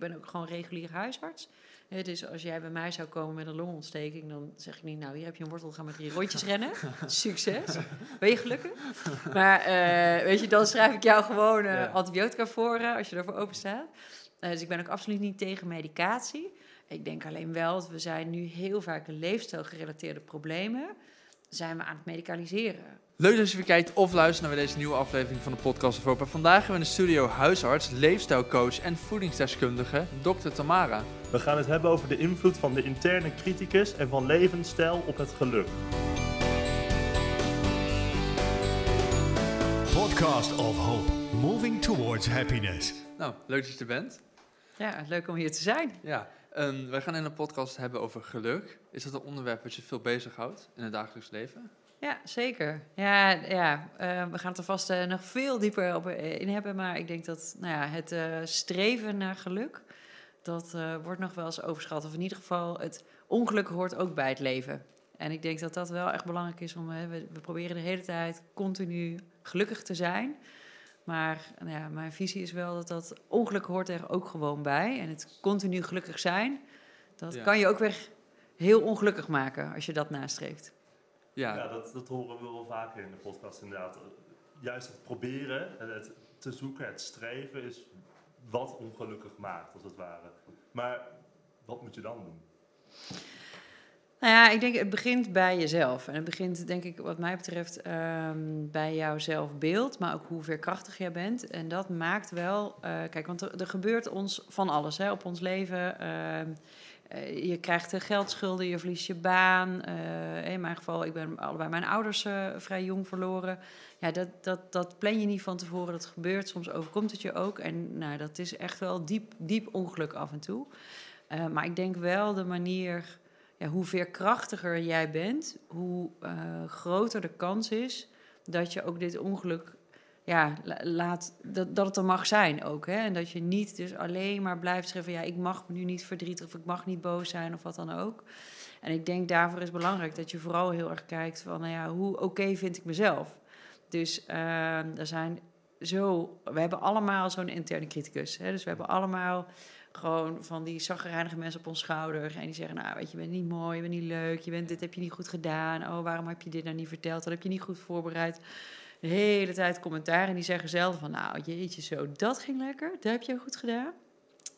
ben ook gewoon regulier huisarts. Dus als jij bij mij zou komen met een longontsteking, dan zeg ik niet, nou hier heb je een wortel, ga met drie rondjes rennen. Succes. Ben je gelukkig? Maar eh, weet je, dan schrijf ik jou gewoon eh, Ja. antibiotica voor eh, als je ervoor open staat. Dus ik ben ook absoluut niet tegen medicatie. Ik denk alleen wel dat we zijn nu heel vaak leefstijlgerelateerde problemen zijn we aan het medicaliseren. Leuk dat je weer kijkt of luistert naar deze nieuwe aflevering van de podcast of Hope. En Vandaag hebben we in de studio huisarts, leefstijlcoach en voedingsdeskundige Dr. Tamara. We gaan het hebben over de invloed van de interne criticus en van levensstijl op het geluk. Podcast of Hope, moving towards happiness. Nou, leuk dat je er bent. Ja, leuk om hier te zijn. Ja, en wij gaan in de podcast hebben over geluk. Is dat een onderwerp wat je veel bezighoudt in het dagelijks leven? Ja, zeker. Ja, ja eh, we gaan het er vast eh, nog veel dieper op eh, in hebben. Maar ik denk dat nou ja, het eh, streven naar geluk, dat wordt nog wel eens overschat. Of in ieder geval, het ongeluk hoort ook bij het leven. En ik denk dat dat wel echt belangrijk is. Om, we, we proberen de hele tijd continu gelukkig te zijn. Maar nou ja, mijn visie is wel dat dat ongeluk hoort er ook gewoon bij. En het continu gelukkig zijn, dat Ja. kan je ook weer heel ongelukkig maken als je dat nastreeft. Ja, Ja, dat, dat horen we wel vaker in de podcast inderdaad. Juist het proberen, en het te zoeken, het streven is wat ongelukkig maakt, als het ware. Maar wat moet je dan doen? Nou ja, ik denk het begint bij jezelf. En het begint, denk ik, wat mij betreft, ehm, bij jouw zelfbeeld, maar ook hoe veerkrachtig jij bent. En dat maakt wel, eh, kijk, want er, gebeurt ons van alles hè, op ons leven. Ehm, eh, je krijgt eh, geldschulden, je verliest je baan. In mijn geval, ik ben allebei mijn ouders vrij jong verloren. Ja, dat, dat, dat plan je niet van tevoren. Dat gebeurt, soms overkomt het je ook. En nou, dat is echt wel diep, diep ongeluk af en toe. Maar ik denk wel de manier ja, hoe veerkrachtiger jij bent, hoe eh, groter de kans is dat je ook dit ongeluk ja, la- laat, dat, dat het er mag zijn ook. Hè? En dat je niet dus alleen maar blijft schrijven, ja, ik mag nu niet verdrietig of ik mag niet boos zijn of wat dan ook. En ik denk daarvoor is belangrijk dat je vooral heel erg kijkt van, nou ja, hoe oké vind ik mezelf? Dus eh, er zijn zo, we hebben allemaal zo'n interne criticus. Hè? Dus we hebben allemaal gewoon van die zaggerijnige mensen op ons schouder. En die zeggen, nou, weet je, je bent niet mooi, je bent niet leuk, je bent, dit heb je niet goed gedaan. Oh, waarom heb je dit nou niet verteld? Dat heb je niet goed voorbereid. De hele tijd commentaar. En die zeggen zelf van, nou, jeetje, zo, dat ging lekker. Dat heb je goed gedaan.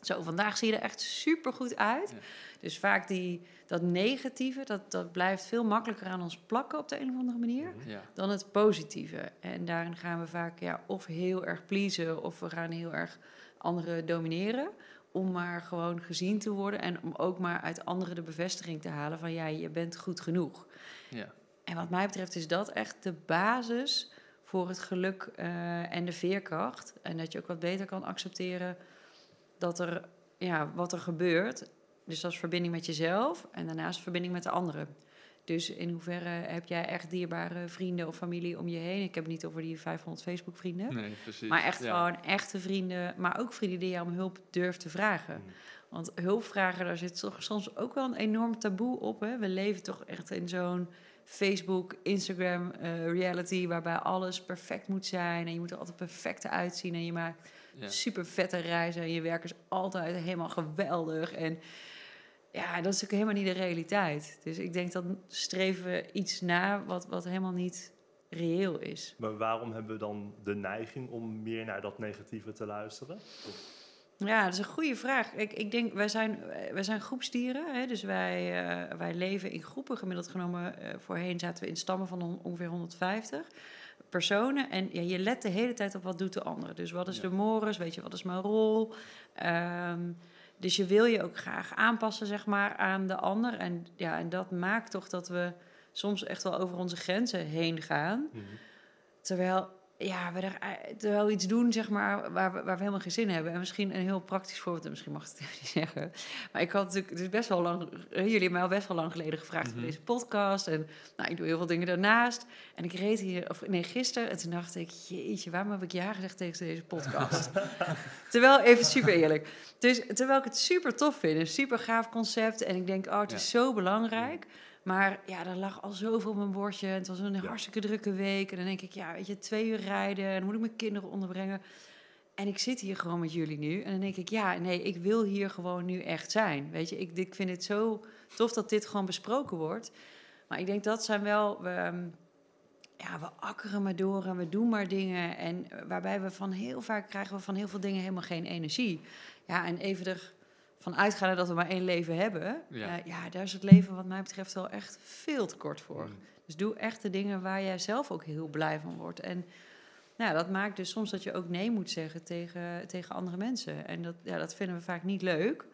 Zo, vandaag zie je er echt super goed uit. Ja. Dus vaak die, dat negatieve, dat, dat blijft veel makkelijker aan ons plakken op de een of andere manier ja. dan het positieve. En daarin gaan we vaak ja, of heel erg pleasen of we gaan heel erg anderen domineren. Om maar gewoon gezien te worden en om ook maar uit anderen de bevestiging te halen van ja, je bent goed genoeg. ja. En wat mij betreft is dat echt de basis voor het geluk eh, en de veerkracht. En dat je ook wat beter kan accepteren dat er, ja, wat er gebeurt. Dus dat is verbinding met jezelf en daarnaast verbinding met de anderen. Dus in hoeverre heb jij echt dierbare vrienden of familie om je heen? Ik heb het niet over die 500 Facebook-vrienden. Nee, precies. Maar echt Ja. gewoon echte vrienden, maar ook vrienden die jou om hulp durft te vragen. Mm. Want hulpvragen, daar zit toch soms ook wel een enorm taboe op. Hè? We leven toch echt in zo'n Facebook, Instagram eh, reality... waarbij alles perfect moet zijn en je moet er altijd perfect uitzien... en je maakt Ja. super vette reizen en je werk is altijd helemaal geweldig. En ja, dat is ook helemaal niet de realiteit. Dus ik denk dat streven we iets na wat, wat helemaal niet reëel is. Maar waarom hebben we dan de neiging om meer naar dat negatieve te luisteren? Ja, dat is een goede vraag. Ik, ik denk, wij zijn, wij zijn groepsdieren. Hè? Dus wij, eh, wij leven in groepen. Gemiddeld genomen, eh, voorheen zaten we in stammen van on- ongeveer 150 personen. En ja, je let de hele tijd op wat doet de ander. Dus wat is Ja. de mores? Weet je, wat is mijn rol? Ehm, dus je wil je ook graag aanpassen, zeg maar, aan de ander. En, ja, en dat maakt toch dat we soms echt wel over onze grenzen heen gaan. Mhm. Terwijl, ja, we er, eh, terwijl we iets doen, zeg maar, waar we, waar we helemaal geen zin in hebben. En misschien een heel praktisch voorbeeld, en misschien mag ik het even niet zeggen. Maar ik had natuurlijk, het is best wel lang, eh, jullie hebben mij al best wel lang geleden gevraagd Mhm. voor deze podcast. En nou, ik doe heel veel dingen daarnaast. En ik reed hier, of nee, gisteren. En toen dacht ik, jeetje, waarom heb ik ja gezegd tegen deze podcast? terwijl, even super eerlijk. Dus, terwijl ik het super tof vind, een super gaaf concept. En ik denk, oh, het is zo belangrijk. Maar ja, er lag al zoveel op mijn bordje. Het was een Ja. hartstikke drukke week. En dan denk ik, ja, weet je, twee uur rijden. En dan moet ik mijn kinderen onderbrengen. En ik zit hier gewoon met jullie nu. En dan denk ik, ja, nee, ik wil hier gewoon nu echt zijn. Weet je, ik, ik vind het zo tof dat dit gewoon besproken wordt. Maar ik denk dat zijn wel... We, ehm, ja, we akkeren maar door en we doen maar dingen. En waarbij we van heel vaak krijgen we van heel veel dingen helemaal geen energie. Ja, en even ervan uitgaan dat we maar één leven hebben. Ja. Ja, ja daar is het leven wat mij betreft wel echt veel te kort voor. Mm. Dus doe echt de dingen waar jij zelf ook heel blij van wordt. En nou, dat maakt dus soms dat je ook nee moet zeggen tegen, tegen andere mensen. En dat, ja, dat vinden we vaak niet leuk.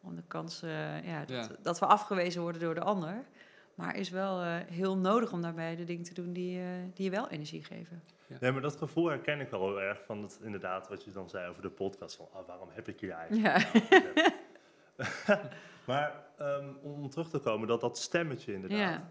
Om de kans eh, ja, dat, Ja. dat we afgewezen worden door de ander. Maar is wel eh, heel nodig om daarbij de dingen te doen die, eh, die je wel energie geven. Nee, maar dat gevoel herken ik wel heel erg van het, inderdaad wat je dan zei over de podcast. Van, ah, waarom heb ik hier eigenlijk? Ja. nou? maar ehm, om terug te komen, dat dat stemmetje inderdaad. Ja.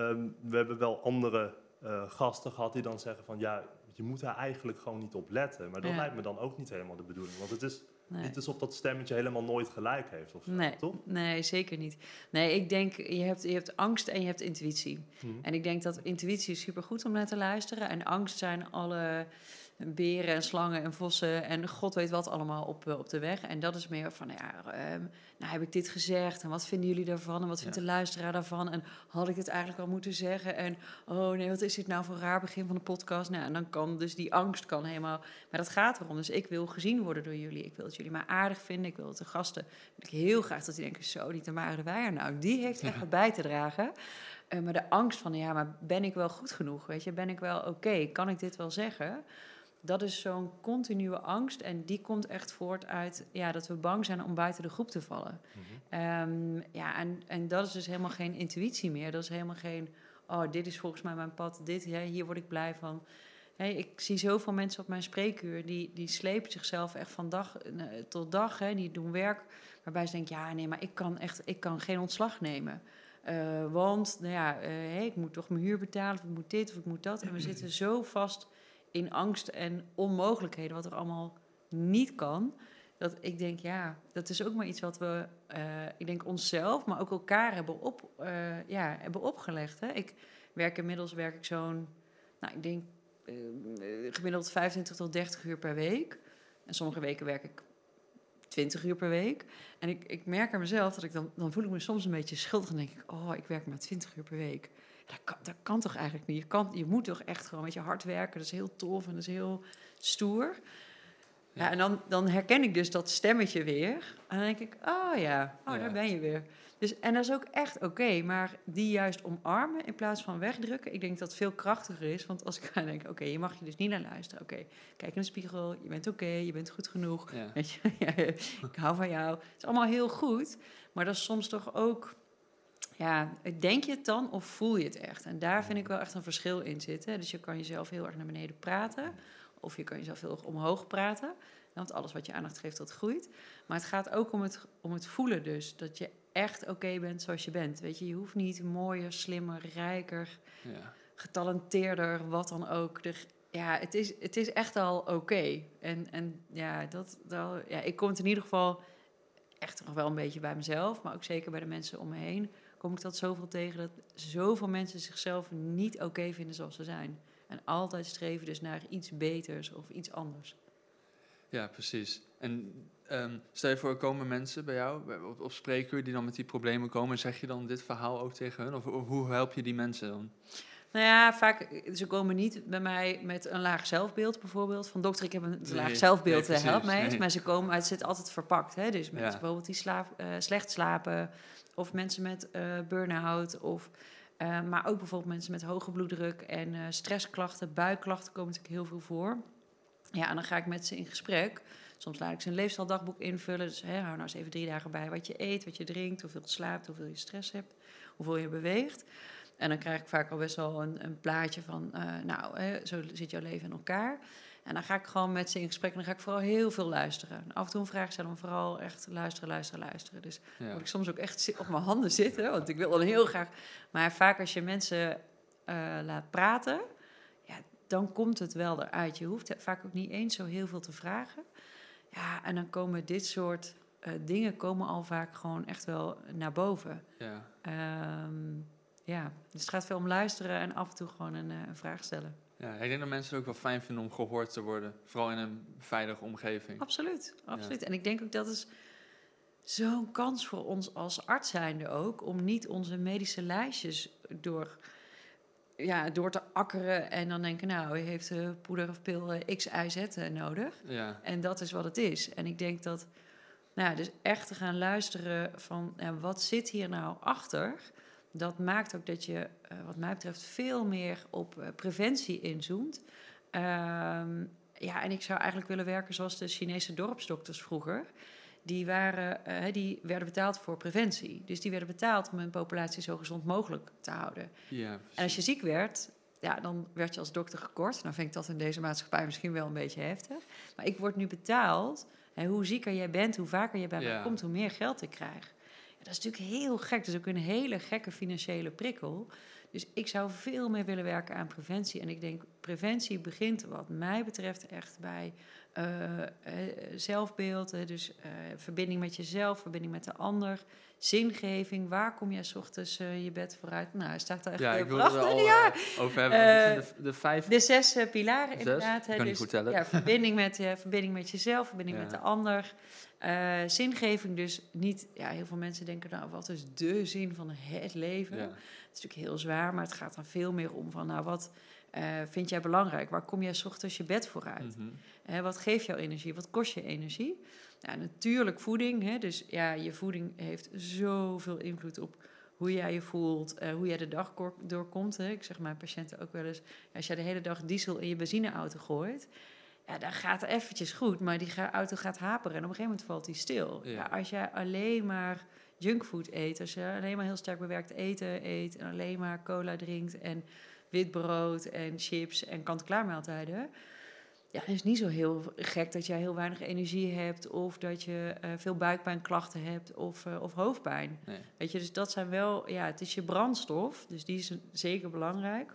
Ehm, we hebben wel andere eh, gasten gehad die dan zeggen van ja, je moet daar eigenlijk gewoon niet op letten. Maar dat Ja. lijkt me dan ook niet helemaal de bedoeling. Want het is Nee. niet alsof dat stemmetje helemaal nooit gelijk heeft. Of zo, Nee, toch? nee, zeker niet. Nee, ik denk, je hebt, je hebt angst en je hebt intuïtie. Hm. En ik denk dat intuïtie is supergoed om naar te luisteren. En angst zijn alle beren en slangen en vossen en god weet wat allemaal op, eh, op de weg. En dat is meer van, ja, ehm, nou heb ik dit gezegd en wat vinden jullie daarvan en wat vindt Ja. de luisteraar daarvan en had ik dit eigenlijk al moeten zeggen en oh nee, wat is dit nou voor een raar begin van de podcast? Nou, en dan kan dus die angst kan helemaal, maar dat gaat erom. Dus ik wil gezien worden door jullie, ik wil dat jullie mij aardig vinden, ik wil dat de gasten, ik heel graag dat die denken, zo, die Tamara de Weijer, nou, die heeft echt wat bij te dragen. Eh, maar de angst van, ja, maar ben ik wel goed genoeg? Weet je, ben ik wel oké? Kan ik dit wel zeggen? Dat is zo'n continue angst. En die komt echt voort uit ja, dat we bang zijn om buiten de groep te vallen. Mhm. Ehm, ja, en, en dat is dus helemaal geen intuïtie meer. Dat is helemaal geen, oh, dit is volgens mij mijn pad. Dit, hè, hier word ik blij van. Ik zie zoveel mensen op mijn spreekuur, die, die slepen zichzelf echt van dag eh, tot dag. Hè, die doen werk waarbij ze denken, ja, nee, maar ik kan echt, ik kan geen ontslag nemen. Eh, want, nou ja, hey, ik moet toch mijn huur betalen, of ik moet dit, of ik moet dat. En we zitten zo vast in angst en onmogelijkheden, wat er allemaal niet kan. Dat ik denk, ja, dat is ook maar iets wat we, eh, ik denk onszelf, maar ook elkaar hebben, op, eh, ja, hebben opgelegd. Hè? Ik werk inmiddels, werk ik zo'n, nou, ik denk eh, gemiddeld 25 tot 30 uur per week. En sommige weken werk ik 20 uur per week. En ik, ik merk aan mezelf dat ik dan, dan voel ik me soms een beetje schuldig. En denk ik, oh, ik werk maar 20 uur per week. Dat kan, dat kan toch eigenlijk niet? Je, kan, je moet toch echt gewoon met je hard werken. Dat is heel tof en dat is heel stoer. Ja, en dan, dan herken ik dus dat stemmetje weer. En dan denk ik, oh ja, oh, Ja. daar ben je weer. Dus, en dat is ook echt oké, maar die juist omarmen in plaats van wegdrukken. Ik denk dat veel krachtiger is, want als ik ga denken, oké, je mag je dus niet naar luisteren. Oké, kijk in de spiegel, je bent oké, je bent goed genoeg. Ja. Weet je, ik hou van jou. Het is allemaal heel goed, maar dat is soms toch ook... Ja, denk je het dan of voel je het echt? En daar vind ik wel echt een verschil in zitten. Dus je kan jezelf heel erg naar beneden praten. Of je kan jezelf heel erg omhoog praten. Want alles wat je aandacht geeft, dat groeit. Maar het gaat ook om het, om het voelen dus. Dat je echt oké bent zoals je bent. Weet je, je hoeft niet mooier, slimmer, rijker, Ja. getalenteerder, wat dan ook. Er, ja, het is, het is echt al oké. En, en ja, dat, dat, ja, ik kom het in ieder geval echt nog wel een beetje bij mezelf. Maar ook zeker bij de mensen om me heen. Kom ik dat zoveel tegen dat zoveel mensen zichzelf niet oké vinden zoals ze zijn. En altijd streven dus naar iets beters of iets anders. Ja, precies. En ehm, stel je voor, komen mensen bij jou op, op spreekuur die dan met die problemen komen. Zeg je dan dit verhaal ook tegen hun? Of, of hoe help je die mensen dan? Nou ja, vaak, ze komen niet bij mij met een laag zelfbeeld bijvoorbeeld. Van dokter, ik heb een Nee, laag zelfbeeld, nee, eh, help precies, mij nee. Maar ze komen, maar het zit altijd verpakt. Hè? Dus mensen Ja. bijvoorbeeld die slaap, eh, slecht slapen. Of mensen met eh burn-out. Of, eh, maar ook bijvoorbeeld mensen met hoge bloeddruk en eh, stressklachten. Buikklachten komen natuurlijk heel veel voor. Ja, en dan ga ik met ze in gesprek. Soms laat ik ze een leefstijldagboek invullen. Dus hè, hou nou eens even drie dagen bij wat je eet, wat je drinkt, hoeveel je slaapt, hoeveel je stress hebt, hoeveel je beweegt. En dan krijg ik vaak al best wel een, een plaatje van, eh, nou, hè, zo zit jouw leven in elkaar. En dan ga ik gewoon met ze in gesprek en dan ga ik vooral heel veel luisteren. En af en toe een vraag stellen, maar vooral echt luisteren, luisteren, luisteren. Dus Ja. moet ik soms ook echt op mijn handen zitten, want ik wil dan heel graag. Maar vaak als je mensen eh, laat praten, ja, dan komt het wel eruit. Je hoeft vaak ook niet eens zo heel veel te vragen. Ja, en dan komen dit soort eh, dingen komen al vaak gewoon echt wel naar boven. Ja. Ehm, ja, dus het gaat veel om luisteren en af en toe gewoon een, eh, een vraag stellen. Ja, ik denk dat mensen het ook wel fijn vinden om gehoord te worden. Vooral in een veilige omgeving. Absoluut, absoluut. En ik denk ook dat is zo'n kans voor ons als arts zijnde ook... om niet onze medische lijstjes door, ja, door te akkeren... en dan denken, nou, je heeft uh, poeder of pil uh, X, Y, Z nodig. Ja, En dat is wat het is. En ik denk dat, nou, ja, dus echt te gaan luisteren van wat zit hier nou achter, dat maakt ook dat je, eh, wat mij betreft, veel meer op eh, preventie inzoomt. Ehm, ja, en ik zou eigenlijk willen werken zoals de Chinese dorpsdokters vroeger. Die, waren, eh, die werden betaald voor preventie. Dus die werden betaald om hun populatie zo gezond mogelijk te houden. ja En als je ziek werd, ja, dan werd je als dokter gekort. Nou vind ik dat in deze maatschappij misschien wel een beetje heftig. Maar ik word nu betaald. En hoe zieker jij bent, hoe vaker je bij mij komt, hoe meer geld ik krijg. Dat is natuurlijk heel gek. Dat is ook een hele gekke financiële prikkel. Dus ik zou veel meer willen werken aan preventie. En ik denk, preventie begint wat mij betreft echt bij zelfbeeld. hè, dus eh, verbinding met jezelf, verbinding met de ander. Zingeving, waar kom jij 's ochtends eh, je bed vooruit? Nou, hij staat er echt ja eh, ik er prachtig. al ja, eh, over hebben. Eh, de, de vijf... de zes eh, pilaren Zes? inderdaad. Kan niet dus. Ja, verbinding met, eh, verbinding met jezelf, verbinding Ja. met de ander. Eh, zingeving dus niet... Ja, heel veel mensen denken, nou, wat is de zin van het leven? ja. Het is natuurlijk heel zwaar, maar het gaat dan veel meer om van... Nou, wat eh, vind jij belangrijk? Waar kom jij 's ochtends je bed vooruit? Mhm. Hè, wat geeft jou energie? Wat kost je energie? Ja, natuurlijk voeding. Hè? Dus ja, je voeding heeft zoveel invloed op hoe jij je voelt, eh, hoe jij de dag doorkomt. Hè? Ik zeg mijn patiënten ook wel eens, als jij de hele dag diesel in je benzineauto gooit, ja, dan gaat het eventjes goed, maar die auto gaat haperen en op een gegeven moment valt die stil. Ja. Ja. als jij alleen maar junkfood eet, als je alleen maar heel sterk bewerkt eten eet en alleen maar cola drinkt en wit brood en chips en kant-klaar maaltijden, ja, het is niet zo heel gek dat jij heel weinig energie hebt of dat je eh, veel buikpijnklachten hebt of, eh, of hoofdpijn. Nee. Weet je, dus dat zijn wel, ja, het is je brandstof, dus die is een- zeker belangrijk.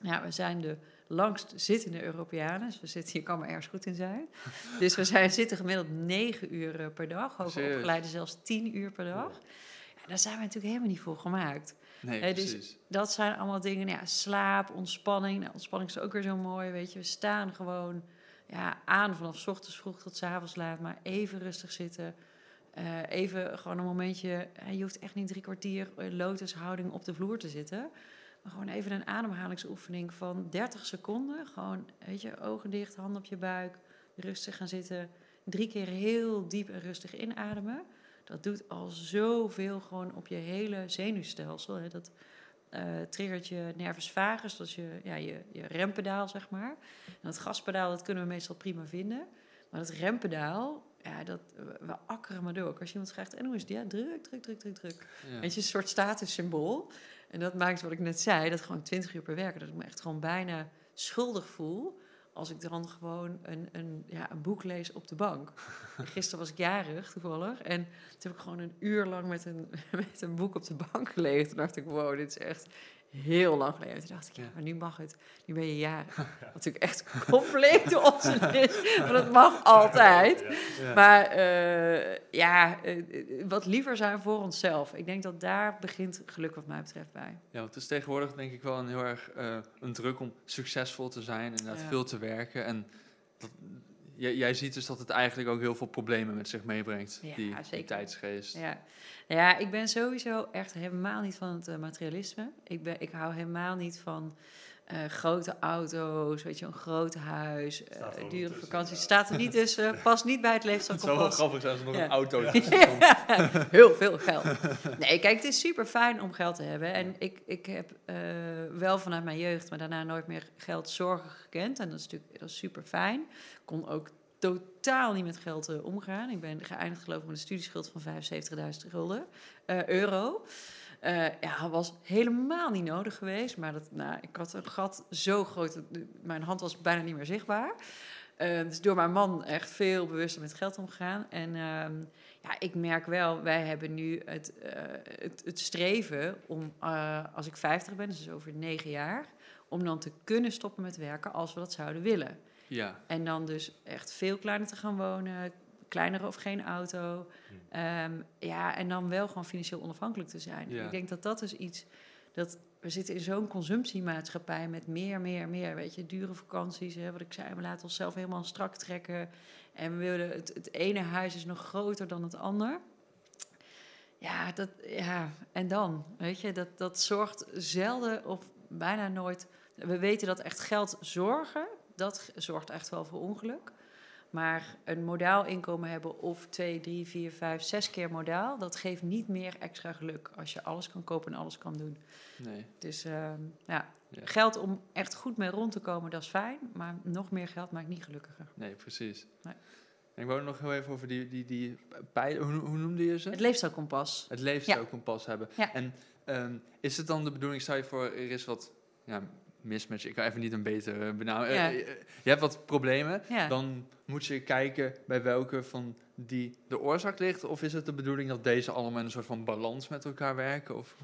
Ja, we zijn de langst zittende Europeanen, dus we zitten, je kan maar ergens goed in zijn. Dus we zijn, zitten gemiddeld negen uur eh, per dag, hoger opgeleiden zelfs tien uur per dag. Ja, daar zijn we natuurlijk helemaal niet voor gemaakt. Nee, dus precies. dat zijn allemaal dingen, nou ja, slaap, ontspanning. Nou, ontspanning is ook weer zo mooi, weet je. We staan gewoon ja, aan vanaf ochtends vroeg tot avonds laat, maar even rustig zitten. Eh, even gewoon een momentje, je hoeft echt niet drie kwartier eh, lotushouding op de vloer te zitten. Maar gewoon even een ademhalingsoefening van 30 seconden. Gewoon, weet je, ogen dicht, hand op je buik, rustig gaan zitten. Drie keer heel diep en rustig inademen. Dat doet al zoveel gewoon op je hele zenuwstelsel. Hè. Dat eh, triggert je nervus vagus, dat is je, ja, je, je rempedaal, zeg maar. En dat gaspedaal, dat kunnen we meestal prima vinden. Maar dat rempedaal, ja, dat, we akkeren maar door. Als je iemand vraagt, en hoe is het? Ja, druk, druk, druk, druk, druk. Ja. Weet je, een soort statussymbool. En dat maakt wat ik net zei, dat gewoon 20 uur per werken, dat ik me echt gewoon bijna schuldig voel als ik dan gewoon een, een, ja, een boek lees op de bank. Gisteren was ik jarig toevallig en toen heb ik gewoon een uur lang met een, met een boek op de bank gelegen. Toen dacht ik, wow, dit is echt heel lang geleden. Toen dacht ik, ja, maar nu mag het. Nu ben je jarig. Wat natuurlijk echt compleet onzin is, maar dat mag altijd. Maar eh, ja, eh, eh, wat liever zijn voor onszelf. Ik denk dat daar begint geluk wat mij betreft bij. Ja, want het is tegenwoordig denk ik wel een heel erg eh, een druk om succesvol te zijn en inderdaad Ja. veel te werken. En dat, jij, jij ziet dus dat het eigenlijk ook heel veel problemen met zich meebrengt, Ja, die, die tijdsgeest. Ja. Nou ja, ik ben sowieso echt helemaal niet van het eh, materialisme. Ik, ben, ik hou helemaal niet van eh, grote auto's, weet je, een groot huis, wel dure ja. Staat er niet tussen, past niet bij het Het leefstijl zou wel grappig zijn als er nog Ja. een auto Ja. Heel veel geld. Nee, kijk, het is super fijn om geld te hebben. En ik, ik heb eh, wel vanuit mijn jeugd, maar daarna nooit meer geld zorgen gekend. En dat is natuurlijk dat is super fijn. Ik kon ook totaal niet met geld omgaan. Ik ben geëindigd geloof ik met een studieschuld van 75.000 gulden, euro. Eh, ja, dat was helemaal niet nodig geweest. Maar dat, nou, ik had een gat zo groot, dat mijn hand was bijna niet meer zichtbaar. Eh, dus door mijn man echt veel bewuster met geld omgegaan. En ehm, ja, ik merk wel, wij hebben nu het, eh, het, het streven om, als ik 50 ben, dus over negen jaar, om dan te kunnen stoppen met werken als we dat zouden willen. Ja, En dan dus echt veel kleiner te gaan wonen, kleinere of geen auto. Ehm, ja, en dan wel gewoon financieel onafhankelijk te zijn. Ja. Ik denk dat dat is iets dat we zitten in zo'n consumptiemaatschappij met meer, meer, meer. Weet je, dure vakanties. Hè, wat ik zei, we laten onszelf helemaal strak trekken. En we willen het, het ene huis is nog groter dan het ander. Ja, dat, ja, en dan, weet je, dat, dat zorgt zelden of bijna nooit. We weten dat echt geld zorgen, dat zorgt echt wel voor ongeluk. Maar een modaal inkomen hebben of twee, drie, vier, vijf, zes keer modaal, dat geeft niet meer extra geluk als je alles kan kopen en alles kan doen. Nee. Dus ehm, ja, Ja. geld om echt goed mee rond te komen, dat is fijn. Maar nog meer geld maakt niet gelukkiger. Nee, precies. Nee. Ik wou nog heel even over die, die, die pijlen, hoe, hoe noemde je ze? Het leefstijlkompas. Het leefstijlkompas hebben. Ja. En ehm, is het dan de bedoeling, stel je voor, er is wat ja, mismatch, ik kan even niet een betere benaming. Ja. eh, eh, je hebt wat problemen, Ja. dan moet je kijken bij welke van die de oorzaak ligt. Of is het de bedoeling dat deze allemaal in een soort van balans met elkaar werken? Of,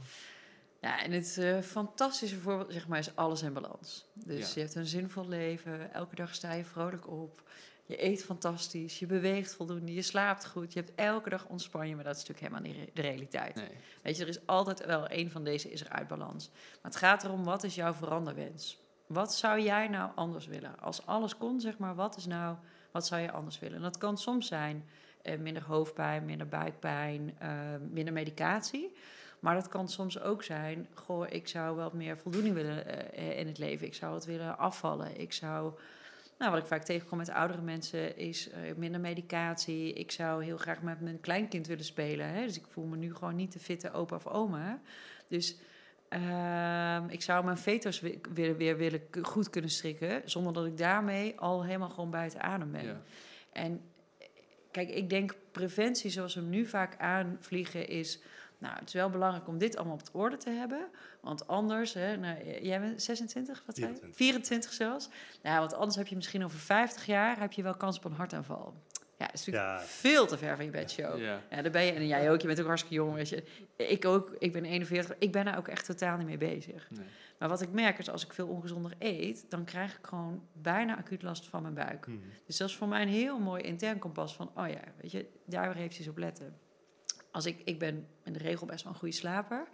Ja, en het eh, fantastische voorbeeld zeg maar, is alles in balans. Dus Ja. je hebt een zinvol leven, elke dag sta je vrolijk op. Je eet fantastisch, je beweegt voldoende, je slaapt goed. Je hebt elke dag ontspan je, maar dat is natuurlijk helemaal niet de realiteit. nee. Weet je, er is altijd wel één van deze is er uit balans. Maar het gaat erom, wat is jouw veranderwens? Wat zou jij nou anders willen? Als alles kon, zeg maar, wat is nou, wat zou je anders willen? En dat kan soms zijn eh, minder hoofdpijn, minder buikpijn, eh, minder medicatie. Maar dat kan soms ook zijn, goh, ik zou wel meer voldoening willen eh, in het leven. Ik zou het willen afvallen. Ik zou, nou, wat ik vaak tegenkom met oudere mensen is eh, minder medicatie. Ik zou heel graag met mijn kleinkind willen spelen. Hè? Dus ik voel me nu gewoon niet te fitte opa of oma. Dus ehm, ik zou mijn veters wi- weer, weer willen goed kunnen strikken, zonder dat ik daarmee al helemaal gewoon buiten adem ben. Ja. En kijk, ik denk preventie zoals we hem nu vaak aanvliegen is... Nou, het is wel belangrijk om dit allemaal op de orde te hebben. Want anders, hè, nou, jij bent 26, wat zei je? 24. 24 zelfs. Nou, want anders heb je misschien over 50 jaar heb je wel kans op een hartaanval. Ja, dat is natuurlijk Ja. veel te ver van je bedshow. Ja. Ja, daar ben je. En jij ook. Je bent ook hartstikke jong, weet je. Ik ook. Ik ben 41. Ik ben daar ook echt totaal niet mee bezig. Nee. Maar wat ik merk is, als ik veel ongezonder eet... dan krijg ik gewoon bijna acuut last van mijn buik. Mhm. Dus dat is voor mij een heel mooi intern kompas van... oh ja, weet je, daar heeft hij eens op letten. Als ik, ik ben in de regel best wel een goede slaper.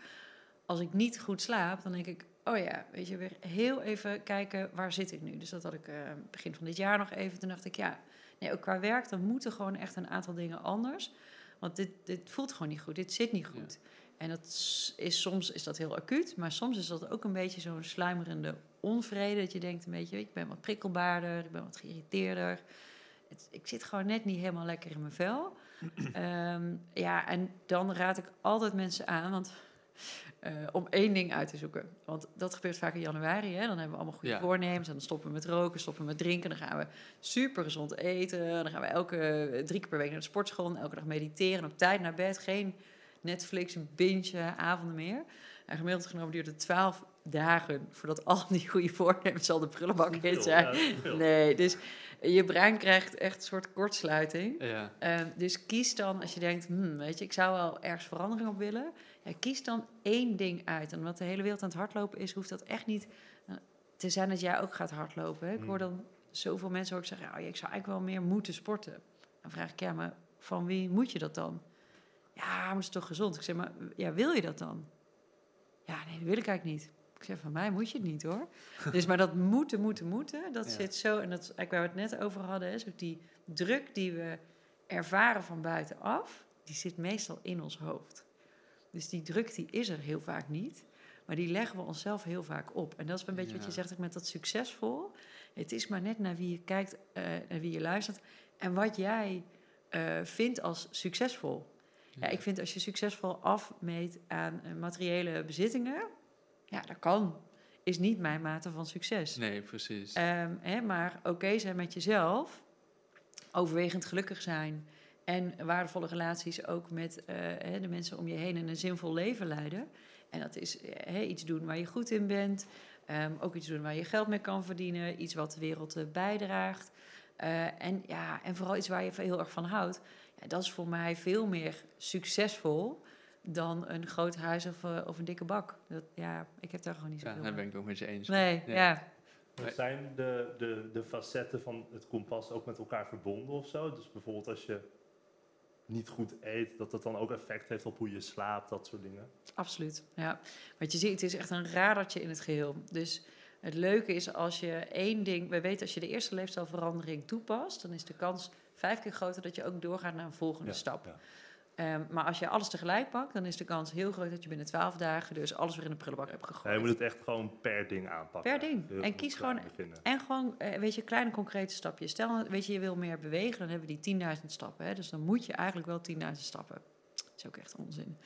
Als ik niet goed slaap, dan denk ik... oh ja, weet je, weer heel even kijken, waar zit ik nu? Dus dat had ik eh, begin van dit jaar nog even. Toen dacht ik, ja, nee, ook qua werk... dan moeten gewoon echt een aantal dingen anders. Want dit, dit voelt gewoon niet goed, dit zit niet goed. En dat is, is, soms is dat heel acuut, maar soms is dat ook een beetje zo'n sluimerende onvrede. Dat je denkt een beetje, ik ben wat prikkelbaarder, ik ben wat geïrriteerder. Het, ik zit gewoon net niet helemaal lekker in mijn vel. Ehm, ja, en dan raad ik altijd mensen aan, want eh, om één ding uit te zoeken. Want dat gebeurt vaak in januari. Hè? Dan hebben we allemaal goede Ja. voornemens. En dan stoppen we met roken, stoppen we met drinken. Dan gaan we super gezond eten. Dan gaan we elke drie keer per week naar de sportschool. En elke dag mediteren. Op tijd naar bed. Geen Netflix, binge, avonden meer. En gemiddeld genomen duurt het twaalf dagen voordat al die goede voornemens al de prullenbak in zijn. ja. Nee, dus je brein krijgt echt een soort kortsluiting. Ja. Ehm, dus kies dan, als je denkt, hmm, weet je, ik zou wel ergens verandering op willen. Ja, kies dan één ding uit. En wat de hele wereld aan het hardlopen is, hoeft dat echt niet eh, te zijn dat jij ook gaat hardlopen. Hè? Ik hoor Hmm. dan zoveel mensen ook zeggen, oh, ja, ik zou eigenlijk wel meer moeten sporten. Dan vraag ik, ja, maar van wie moet je dat dan? Ja, maar het is toch gezond? Ik zeg, maar ja, wil je dat dan? Ja, nee, dat wil ik eigenlijk niet. Ik zeg, van mij moet je het niet hoor. dus maar dat moeten, moeten, moeten, dat Ja. zit zo. En dat is eigenlijk waar we het net over hadden, is ook die druk die we ervaren van buitenaf, die zit meestal in ons hoofd. Dus die druk die is er heel vaak niet, maar die leggen we onszelf heel vaak op. En dat is een beetje wat je zegt ook met dat succesvol. Het is maar net naar wie je kijkt, eh naar wie je luistert en wat jij eh, vindt als succesvol. Ja, ik vind als je succesvol afmeet aan eh, materiële bezittingen, ja, dat kan. Is niet mijn mate van succes. Nee, precies. Ehm, hè, maar oké zijn met jezelf, overwegend gelukkig zijn en waardevolle relaties ook met eh, hè, de mensen om je heen en een zinvol leven leiden. En dat is eh, hè, iets doen waar je goed in bent, ehm, ook iets doen waar je geld mee kan verdienen, iets wat de wereld eh, bijdraagt. En, ja, en vooral iets waar je heel erg van houdt. Ja, dat is voor mij veel meer succesvol dan een groot huis of, eh, of een dikke bak. Dat, ja, ik heb daar gewoon niet ja, zoveel daar ben ik het ook met je eens. Nee, Ja. ja. Maar Zijn de, de, de facetten van het kompas ook met elkaar verbonden of zo? Dus bijvoorbeeld als je niet goed eet, dat dat dan ook effect heeft op hoe je slaapt, dat soort dingen. Absoluut, ja. Want je ziet, het is echt een radertje in het geheel. Dus het leuke is als je één ding... We weten als je de eerste leefstijlverandering toepast... dan is de kans vijf keer groter dat je ook doorgaat naar een volgende Ja, stap. ja. Ehm, maar als je alles tegelijk pakt, dan is de kans heel groot dat je binnen twaalf dagen dus alles weer in de prullenbak hebt Ja, gegooid. je moet het echt gewoon per ding aanpakken. Per ding. Heel En kies klein gewoon-. En gewoon, eh, weet je, kleine concrete stapjes. Stel, weet je, je wil meer bewegen, dan hebben we die 10.000 stappen. Hè? Dus dan moet je eigenlijk wel 10.000 stappen. Dat is ook echt onzin.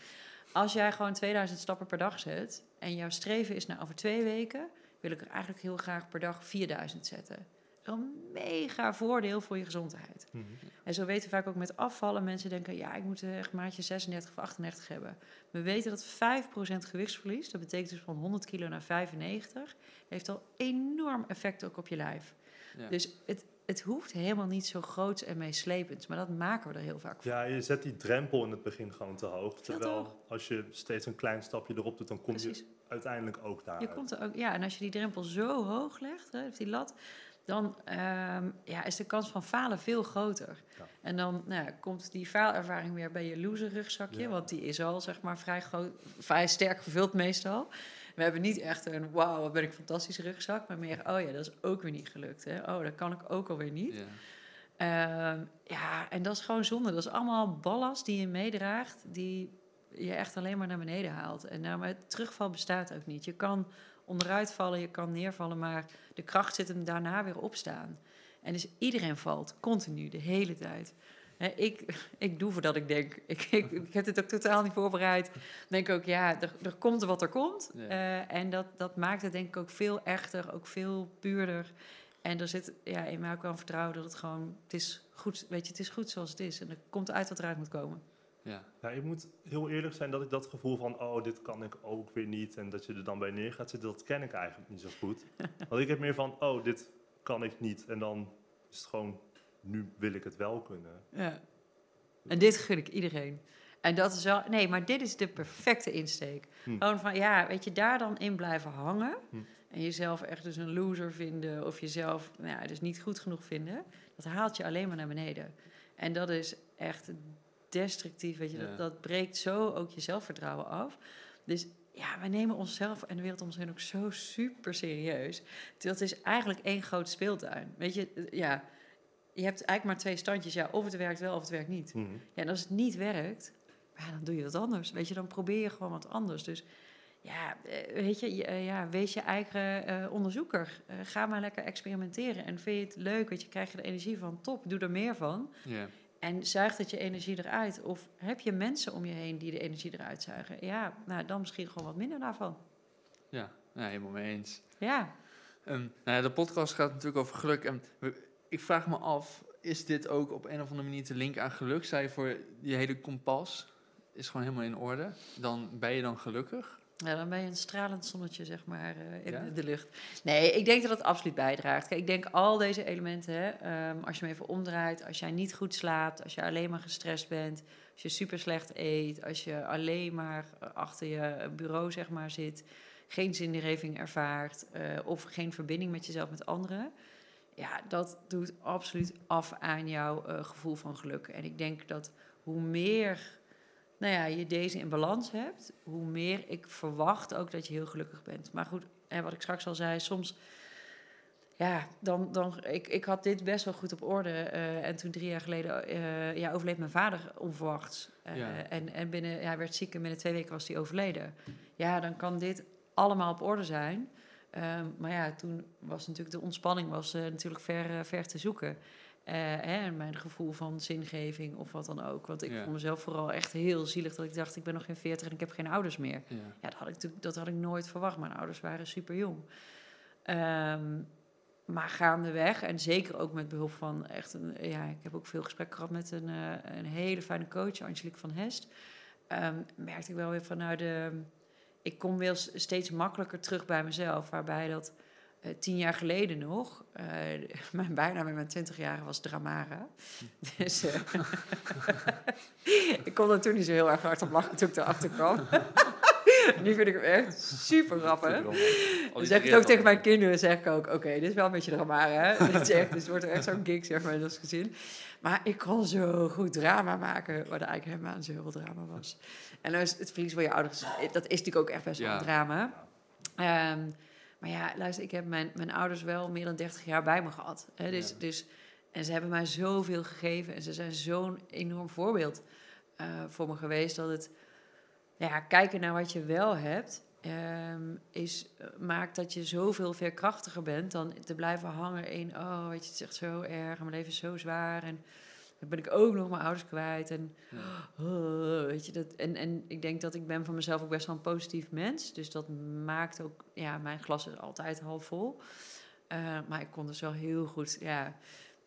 Als jij gewoon 2000 stappen per dag zet en jouw streven is, nou, over twee weken wil ik er eigenlijk heel graag per dag 4000 zetten. Een mega voordeel voor je gezondheid. Mhm. En zo weten we vaak ook met afvallen. Mensen denken, ja, ik moet echt maatje 36 of 38 hebben. We weten dat 5% gewichtsverlies, dat betekent dus van 100 kilo naar 95, heeft al enorm effect ook op je lijf. Ja. Dus het, het hoeft helemaal niet zo groots en meeslepend, maar dat maken we er heel vaak van. Ja, je zet die drempel in het begin gewoon te hoog. Terwijl als je steeds een klein stapje erop doet, dan kom Precies. je uiteindelijk ook daar. Je komt er ook, ja, en als je die drempel zo hoog legt, hè, die lat, dan ehm, ja, is de kans van falen veel groter. Ja. En dan nou, ja, komt die faalervaring weer bij je loser rugzakje, Ja. want die is al zeg maar vrij, groot, vrij sterk gevuld meestal. We hebben niet echt een wauw, wat ben ik fantastisch rugzak, maar meer oh ja, dat is ook weer niet gelukt. Hè? Oh, dat kan ik ook alweer niet. Ja. Ehm, ja, en dat is gewoon zonde. Dat is allemaal ballast die je meedraagt, die je echt alleen maar naar beneden haalt. En nou, maar terugval bestaat ook niet. Je kan onderuit vallen, je kan neervallen, maar de kracht zit hem daarna weer opstaan. En dus iedereen valt, continu, de hele tijd. Ik, ik doe voordat ik denk. Ik, ik, ik heb dit ook totaal niet voorbereid. Ik denk ook, ja, er, er komt wat er komt. Ja. Eh, en dat, dat maakt het denk ik ook veel echter, ook veel puurder. En er zit ja, in mij ook wel vertrouwen dat het gewoon, het is goed, weet je, het is goed zoals het is. En er komt uit wat eruit moet komen. Ja. Ja, ik moet heel eerlijk zijn dat ik dat gevoel van, oh, dit kan ik ook weer niet. En dat je er dan bij neer gaat zitten, dat ken ik eigenlijk niet zo goed. Want ik heb meer van, oh, dit kan ik niet. En dan is het gewoon, nu wil ik het wel kunnen. Ja. En dit gun ik iedereen. En dat is wel, nee, maar dit is de perfecte insteek. Hm. Gewoon van, ja, weet je, daar dan in blijven hangen. Hm. En jezelf echt dus een loser vinden. Of jezelf, nou ja, dus niet goed genoeg vinden. Dat haalt je alleen maar naar beneden. En dat is echt destructief, weet je. Ja. Dat, dat breekt zo ook je zelfvertrouwen af. Dus ja, we nemen onszelf en de wereld om ons heen ook zo super serieus. Dat is eigenlijk één grote speeltuin. Weet je, eh, ja, je hebt eigenlijk maar twee standjes. Ja, of het werkt wel of het werkt niet. Mhm. Ja, en als het niet werkt, ja, dan doe je wat anders. Weet je, dan probeer je gewoon wat anders. Dus ja, eh, weet je, eh, ja, wees je eigen onderzoeker. Ga maar lekker experimenteren. En vind je het leuk, weet je, krijg je er energie van, top, doe er meer van. Ja. En zuig dat je energie eruit. Of heb je mensen om je heen die de energie eruit zuigen? Ja, nou, dan misschien gewoon wat minder daarvan. Ja. ja, helemaal mee eens. Ja, Ehm, nou ja, de podcast gaat natuurlijk over geluk. En ik vraag me af, is dit ook op een of andere manier te linken aan geluk? Zij voor je hele kompas is gewoon helemaal in orde. Dan ben je dan gelukkig. Ja, dan ben je een stralend zonnetje, zeg maar, eh, in Ja? de lucht. Nee, ik denk dat het absoluut bijdraagt. Kijk, ik denk al deze elementen, hè, ehm, als je hem even omdraait, als jij niet goed slaapt, als je alleen maar gestrest bent, als je super slecht eet, als je alleen maar eh, achter je bureau, zeg maar, zit, geen zingeving ervaart eh, of geen verbinding met jezelf, met anderen. Ja, dat doet absoluut af aan jouw gevoel van geluk. En ik denk dat hoe meer nou ja, je deze in balans hebt, hoe meer ik verwacht ook dat je heel gelukkig bent. Maar goed, en wat ik straks al zei, soms, ja, dan, dan ik, ik had dit best wel goed op orde. eh, en toen drie jaar geleden eh, ja, overleed mijn vader onverwachts. Eh, Ja. En, en binnen, ja, hij werd ziek en binnen twee weken was hij overleden. Ja, dan kan dit allemaal op orde zijn. Ehm, maar ja, toen was natuurlijk de ontspanning was, natuurlijk ver, ver te zoeken. Eh, en mijn gevoel van zingeving of wat dan ook. Want ik Ja. vond mezelf vooral echt heel zielig dat ik dacht, ik ben nog geen 40 en ik heb geen ouders meer. Ja. Ja, dat had ik, dat had ik nooit verwacht. Mijn ouders waren super jong. Ehm, maar gaandeweg, en zeker ook met behulp van echt een... Ja, ik heb ook veel gesprekken gehad met een, eh, een hele fijne coach, Angelique van Hest. Ehm, merkte ik wel weer van, nou, de, ik kom weer s- steeds makkelijker terug bij mezelf. Waarbij dat eh, tien jaar geleden nog, eh, mijn bijnaam met mijn twintig jaar was Dramara. Dus eh, ik kon er toen niet zo heel erg hard op lachen toen ik erachter kwam. nu vind ik hem echt super grappig. Dan zeg ik het ook tegen mijn kinderen, zeg ik ook, oké, dit is wel een beetje drama, hè? Dit is echt, dus het wordt echt zo'n gig, zeg maar, in ons gezin. Maar ik kon zo goed drama maken, wat eigenlijk helemaal niet zo heel veel drama was. En het verlies van je ouders, dat is natuurlijk ook echt best wel Ja. een drama. Ehm, maar ja, luister, ik heb mijn, mijn ouders wel meer dan 30 jaar bij me gehad. Hè? Dus, Ja. dus, en ze hebben mij zoveel gegeven en ze zijn zo'n enorm voorbeeld eh, voor me geweest dat het, ja, kijken naar wat je wel hebt, ehm, is, eh, maakt dat je zoveel veerkrachtiger bent dan te blijven hangen in, oh, weet je, het is echt zo erg en mijn leven is zo zwaar en dan ben ik ook nog mijn ouders kwijt en Ja. Oh, weet je, dat, en, en ik denk dat ik ben van mezelf ook best wel een positief mens. Dus dat maakt ook, ja, mijn glas is altijd half vol. Eh, maar ik kon dus wel heel goed, ja,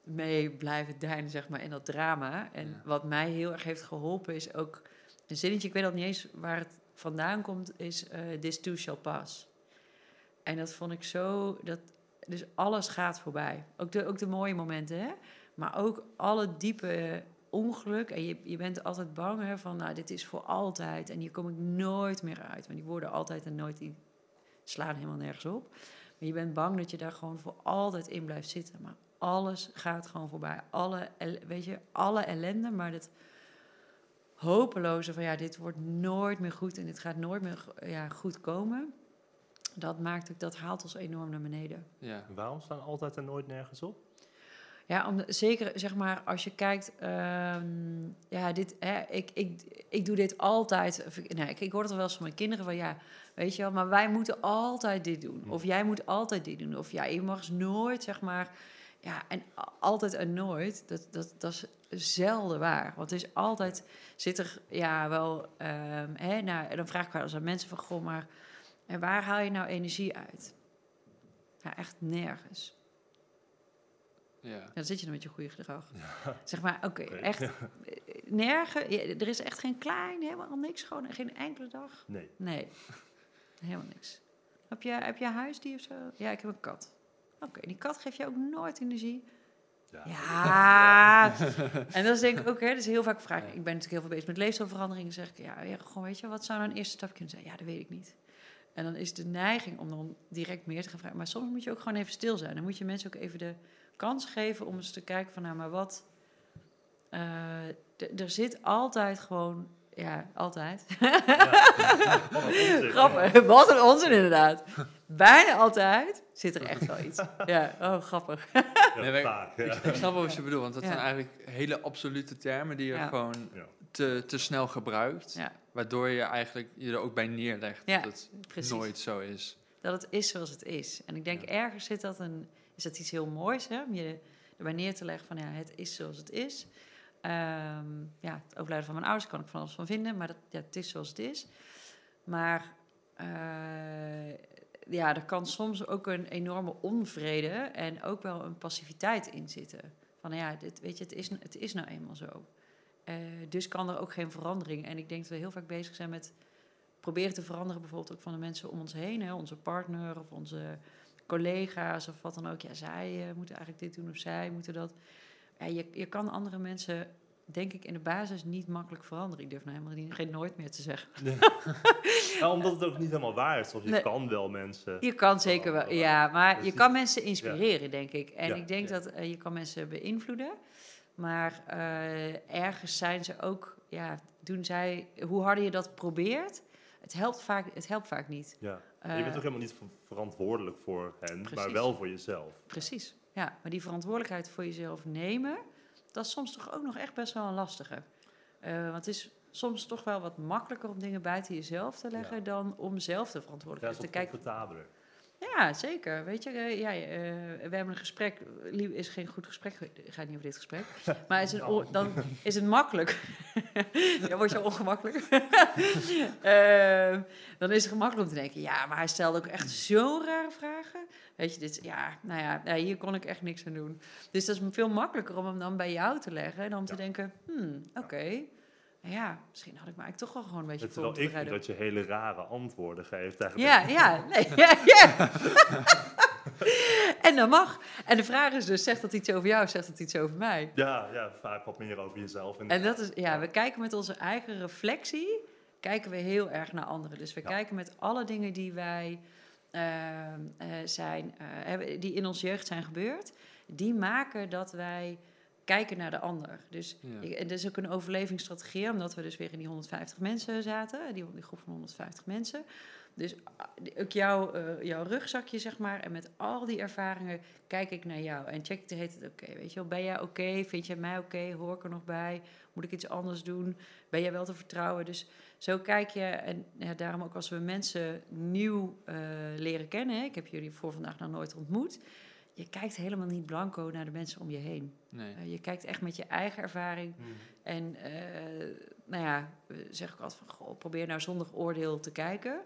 mee blijven deinen, zeg maar, in dat drama. En Ja. wat mij heel erg heeft geholpen is ook, een zinnetje, ik weet al niet eens waar het vandaan komt, is eh, this too shall pass. En dat vond ik zo, dat, dus alles gaat voorbij. Ook de, ook de mooie momenten, hè. Maar ook alle diepe ongeluk. En je, je bent altijd bang hè, van, nou, dit is voor altijd. En hier kom ik nooit meer uit. Want die worden altijd en nooit, die slaan helemaal nergens op. Maar je bent bang dat je daar gewoon voor altijd in blijft zitten. Maar alles gaat gewoon voorbij. Alle, weet je, alle ellende, maar het hopeloze van, ja, dit wordt nooit meer goed. En dit gaat nooit meer ja, goed komen. Dat maakt ook, dat haalt ons enorm naar beneden. Ja. Waarom staan altijd en nooit nergens op? Ja, om, zeker zeg maar als je kijkt, ehm, ja, dit, hè, ik, ik, ik doe dit altijd. Ik- Nou, ik, hoor het wel eens van mijn kinderen van ja, weet je wel, maar wij moeten altijd dit doen. Of jij moet altijd dit doen. Of ja, je mag eens nooit, zeg maar, ja, en altijd en nooit, dat, dat, dat is zelden waar. Want het is altijd, zit er ja wel, ehm, hè, nou, en dan vraag ik wel eens aan mensen van goh, maar en waar haal je nou energie uit? Ja, echt nergens. Ja. Ja, dan zit je dan met je goede gedrag. Zeg maar, oké, echt eh, nergens. ja, er is echt geen klein, helemaal niks, gewoon geen enkele dag. Nee. Nee, helemaal niks. Heb je, heb je huisdier of zo? Ja, ik heb een kat. Oké, die kat geeft je ook nooit energie. Ja. Ja, en dat is denk ik ook, hè, dus heel vaak vraag ik, ik ben natuurlijk heel veel bezig met leefstijlveranderingen, zeg ik, ja, ja, gewoon weet je, wat zou nou een eerste stap kunnen zijn? Ja, dat weet ik niet. En dan is de neiging om dan direct meer te gaan vragen. Maar soms moet je ook gewoon even stil zijn. Dan moet je mensen ook even de kans geven om eens te kijken van, nou, maar wat... eh, er zit altijd gewoon, ja, altijd. Grappig, wat een onzin inderdaad. Bijna altijd zit er echt wel iets. Ja, oh, grappig. Ja, Nee, wij- vaak. Ja. Ik snap wel wat je bedoelt, want dat Ja. zijn eigenlijk hele absolute termen die je Ja. gewoon Ja. te, te snel gebruikt. Ja, Waardoor je eigenlijk je er ook bij neerlegt Ja, dat het precies. nooit zo is. Dat het is zoals het is. En ik denk ergens zit dat een, is dat iets heel moois, hè? Om je erbij neer te leggen van, ja, het is zoals het is. Ehm, ja, het overlijden van mijn ouders kan ik van alles van vinden, maar dat, ja, het is zoals het is. Maar eh, ja, er kan soms ook een enorme onvrede en ook wel een passiviteit in zitten. Van ja, dit, weet je, het is, het is nou eenmaal zo. Eh, dus kan er ook geen verandering. En ik denk dat we heel vaak bezig zijn met proberen te veranderen, bijvoorbeeld ook van de mensen om ons heen, hè, onze partner of onze collega's of wat dan ook. Ja, zij eh, moeten eigenlijk dit doen of zij moeten dat. Ja, je, je kan andere mensen, denk ik, in de basis niet makkelijk veranderen. Ik durf nou helemaal niet, geen nooit meer te zeggen. Ja, omdat het ook niet helemaal waar is. Of je Nee. kan wel mensen. Je kan zeker wel, ja, maar je kan mensen inspireren, denk ik. En Ja, ik denk dat eh, je kan mensen beïnvloeden. Maar eh, ergens zijn ze ook, ja, doen zij, hoe harder je dat probeert, het helpt vaak, het helpt vaak niet. Ja. Eh, je bent ook helemaal niet ver- verantwoordelijk voor hen, maar wel voor jezelf. Precies, ja. Maar die verantwoordelijkheid voor jezelf nemen, dat is soms toch ook nog echt best wel een lastige. Eh, want het is soms toch wel wat makkelijker om dingen buiten jezelf te leggen Ja. dan om zelf de Ja, verantwoordelijkheid dat te is kijken. comfortabeler. Ja, zeker. Weet je, eh, ja, eh, we hebben een gesprek. Lief is geen goed gesprek. Gaat niet over dit gesprek. Maar is een on- dan is het makkelijk. ja, word je ongemakkelijk. Ehm, dan is het gemakkelijk om te denken: ja, maar hij stelde ook echt zo rare vragen. Weet je, dit, ja, nou ja, nou, hier kon ik echt niks aan doen. Dus dat is veel makkelijker om hem dan bij jou te leggen en om te denken: hmm, oké. Nou ja, misschien had ik me eigenlijk toch wel gewoon een beetje voor ik vind dat je hele rare antwoorden geeft. Eigenlijk. Ja, ja, nee, ja, ja. en dat mag. En de vraag is dus, zegt dat iets over jou, zegt dat iets over mij? Ja, ja, vaak wat meer over jezelf. En dat is, ja, we kijken met onze eigen reflectie, kijken we heel erg naar anderen. Dus we Ja. kijken met alle dingen die wij ehm, eh, zijn, eh, die in ons jeugd zijn gebeurd, die maken dat wij kijken naar de ander. Dus Ja. en dat is ook een overlevingsstrategie, omdat we dus weer in die 150 mensen zaten, die, die groep van 150 mensen. Dus die- ook jouw, eh, jouw rugzakje, zeg maar. En met al die ervaringen kijk ik naar jou. En check ik de heet het oké. weet je wel, ben jij oké? Vind jij mij oké? Hoor ik er nog bij? Moet ik iets anders doen? Ben jij wel te vertrouwen? Dus zo kijk je. En ja, daarom ook als we mensen nieuw eh, leren kennen. hè, Ik heb jullie voor vandaag nog nooit ontmoet. Je kijkt helemaal niet blanco naar de mensen om je heen. Nee. Eh, je kijkt echt met je eigen ervaring. Mhm. En eh, nou ja, zeg ik altijd van, goh, probeer nou zonder oordeel te kijken.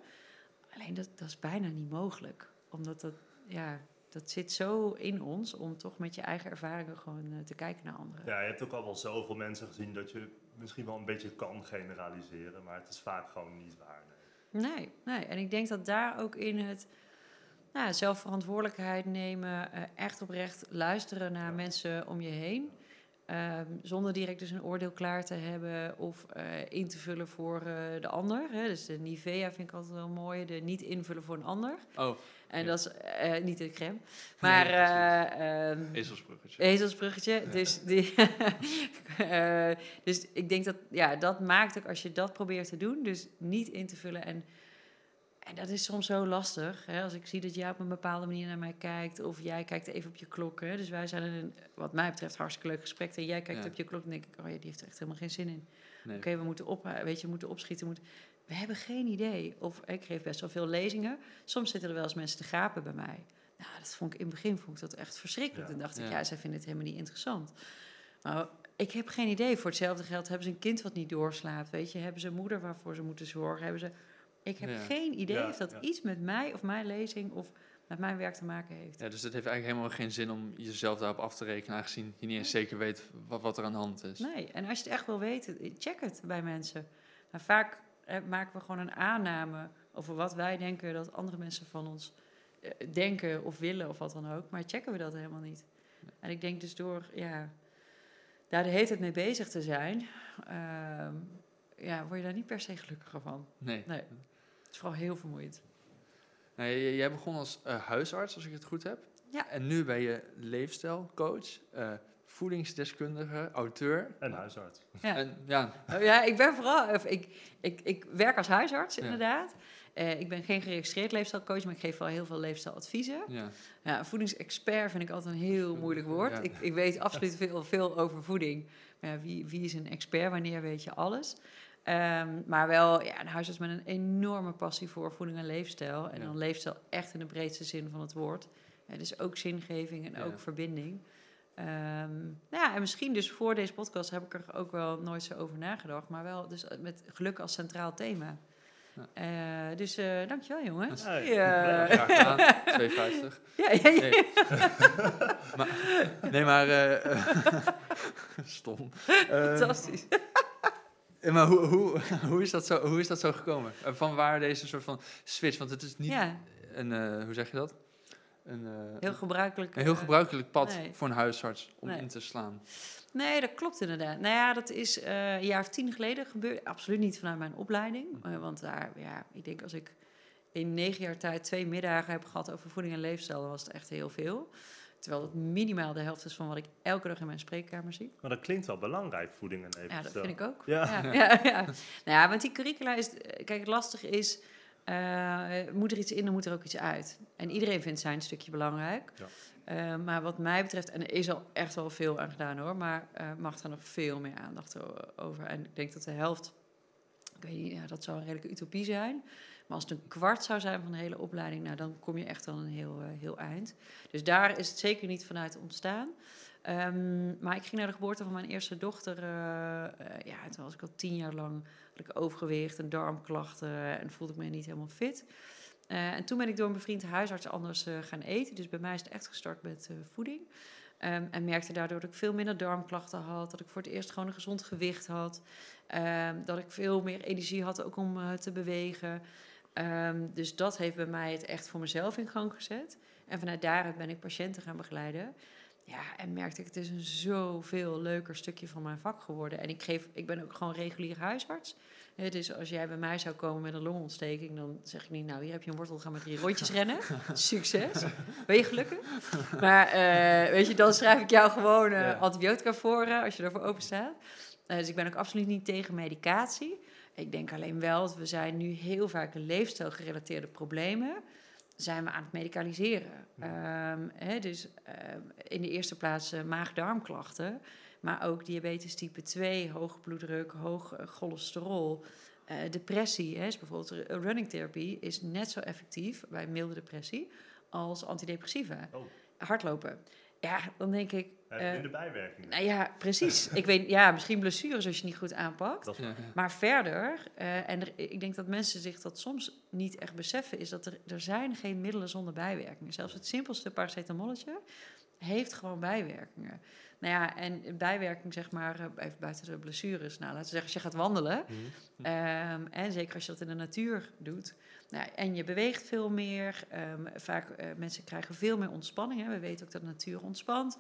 Alleen dat, dat is bijna niet mogelijk. Omdat dat, ja, dat zit zo in ons om toch met je eigen ervaringen gewoon eh, te kijken naar anderen. Ja, je hebt ook al wel zoveel mensen gezien dat je misschien wel een beetje kan generaliseren, maar het is vaak gewoon niet waar. nee. Nee, nee. En ik denk dat daar ook in het nou, zelfverantwoordelijkheid nemen, eh, echt oprecht luisteren naar Ja. mensen om je heen. ehm, zonder direct dus een oordeel klaar te hebben of eh, in te vullen voor eh, de ander. Hè. Dus de Nivea vind ik altijd wel mooi. De niet invullen voor een ander. Oh, En Ja. dat is niet de crème. Maar Nee, ehm, ezelsbruggetje. ezelsbruggetje. Dus, die, dus ik denk dat ja, dat maakt ook als je dat probeert te doen, dus niet in te vullen. En, en dat is soms zo lastig. Hè? Als ik zie dat jij op een bepaalde manier naar mij kijkt, of jij kijkt even op je klok. Hè? Dus wij zijn in een, wat mij betreft, hartstikke leuk gesprek. En jij kijkt Ja. op je klok en denk ik, oh ja, die heeft er echt helemaal geen zin in. Nee. Oké, we moeten op, weet je, we moeten opschieten. we Moeten, we hebben geen idee. Of ik geef best wel veel lezingen. Soms zitten er wel eens mensen te gapen bij mij. Nou, dat vond ik in het begin vond ik dat echt verschrikkelijk. Ja. Dan dacht ik, Ja. ja, zij vinden het helemaal niet interessant. Maar ik heb geen idee. Voor hetzelfde geld hebben ze een kind wat niet doorslaapt. Weet je, hebben ze een moeder waarvoor ze moeten zorgen. Hebben ze... Ik heb Ja. geen idee Ja, of dat ja. iets met mij of mijn lezing of met mijn werk te maken heeft. Ja, dus het heeft eigenlijk helemaal geen zin om jezelf daarop af te rekenen, aangezien je niet eens zeker weet wat, wat er aan de hand is. Nee, en als je het echt wil weten, check het bij mensen. Maar vaak eh, maken we gewoon een aanname over wat wij denken dat andere mensen van ons eh, denken of willen of wat dan ook. Maar checken we dat helemaal niet. En ik denk dus door ja, daar de hele tijd mee bezig te zijn, ehm, ja, word je daar niet per se gelukkiger van. Nee. Nee. Het is vooral heel vermoeiend. J- jij begon als eh, huisarts, als ik het goed heb. Ja. En nu ben je leefstijlcoach, eh, voedingsdeskundige, auteur. En huisarts. Ja. En, ja, Oh Ja, ik ben vooral. Of ik, ik, ik werk als huisarts, Ja. inderdaad. Eh, ik ben geen geregistreerd leefstijlcoach, maar ik geef wel heel veel leefstijladviezen. ja. Ja, voedingsexpert vind ik altijd een heel moeilijk woord. Ja. Ik, ik weet absoluut veel, veel over voeding. Maar ja, wie, wie is een expert? Wanneer weet je alles? Ehm, maar wel ja, een huisarts met een enorme passie voor voeding en leefstijl. En Ja. dan leefstijl echt in de breedste zin van het woord. Ja, dus ook zingeving en Ja. ook verbinding. Ehm, nou ja, en misschien dus voor deze podcast heb ik er ook wel nooit zo over nagedacht. Maar wel dus met geluk als centraal thema. Ja. Eh, dus eh dankjewel jongens. Ja, Ja. Graag gedaan, 2,50. Ja, ja, ja. Nee, maar, nee, maar eh, stom. Eh, Fantastisch. Eh, maar hoe, hoe, hoe, is dat zo, hoe is dat zo gekomen? Eh, Van waar deze soort van switch? Want het is niet Ja, een, eh, hoe zeg je dat? Een, heel gebruikelijk. een heel gebruikelijk pad nee. voor een huisarts om Nee. in te slaan. Nee, dat klopt inderdaad. Nou ja, dat is een jaar of tien geleden gebeurd. Absoluut niet vanuit mijn opleiding. eh, want daar, ja, ik denk als ik in negen jaar tijd twee middagen heb gehad over voeding en leefstijl, dan was het echt heel veel. Terwijl het minimaal de helft is van wat ik elke dag in mijn spreekkamer zie. Maar dat klinkt wel belangrijk, voeding en Ja, dat vind ik ook. Ja. Ja, ja, ja. Nou ja, want die curricula is... Kijk, het lastige is... eh, moet er iets in, dan moet er ook iets uit. En iedereen vindt zijn stukje belangrijk. Ja. Eh, maar wat mij betreft, en er is al echt wel veel aan gedaan hoor... maar eh, mag er nog veel meer aandacht over. En ik denk dat de helft... Ik weet niet, ja, dat zou een redelijke utopie zijn. Maar als het een kwart zou zijn van de hele opleiding... Nou, dan kom je echt wel een heel, eh, heel eind. Dus daar is het zeker niet vanuit ontstaan. Ehm, maar ik ging naar de geboorte van mijn eerste dochter. eh, ja, toen was ik al tien jaar lang had ik overgewicht en darmklachten en voelde ik me niet helemaal fit. En toen ben ik door een bevriend huisarts anders gaan eten. Dus bij mij is het echt gestart met voeding. Ehm, en merkte daardoor dat ik veel minder darmklachten had. Dat ik voor het eerst gewoon een gezond gewicht had. Ehm, dat ik veel meer energie had ook om te bewegen. Ehm, dus dat heeft bij mij het echt voor mezelf in gang gezet. En vanuit daaruit ben ik patiënten gaan begeleiden. Ja, en merkte ik, het is een zoveel leuker stukje van mijn vak geworden. En ik, geef, ik ben ook gewoon regulier huisarts. Dus als jij bij mij zou komen met een longontsteking, dan zeg ik niet, nou, hier heb je een wortel, ga met drie rondjes rennen. Succes. Ben je gelukkig? Maar eh, weet je, dan schrijf ik jou gewoon eh, antibiotica voor eh, als je ervoor open staat. Dus ik ben ook absoluut niet tegen medicatie. Ik denk alleen wel dat we zijn nu heel vaak leefstijlgerelateerde problemen zijn we aan het medicaliseren. Ehm, dus ehm, in de eerste plaats eh, maag-darmklachten, maar ook diabetes type 2, hoge bloeddruk, hoog eh, cholesterol, eh, depressie. Hè, dus bijvoorbeeld ru- running therapie is net zo effectief bij milde depressie als antidepressiva. Oh. Hardlopen. Ja, dan denk ik, Eh, eh, in de bijwerkingen. nou ja, precies. ik weet, ja, misschien blessures als je niet goed aanpakt. Dat Ja. Maar verder, eh, en er- ik denk dat mensen zich dat soms niet echt beseffen, is dat er, er zijn geen middelen zonder bijwerkingen. Zelfs het simpelste paracetamolletje heeft gewoon bijwerkingen. Nou ja, en bijwerking, zeg maar, eh, even buiten de blessures. Nou, laten we zeggen, als je gaat wandelen, Mhm. Ehm, en zeker als je dat in de natuur doet. Nou, en je beweegt veel meer. ehm, vaak uh, mensen krijgen veel meer ontspanning. Hè. We weten ook dat de natuur ontspant.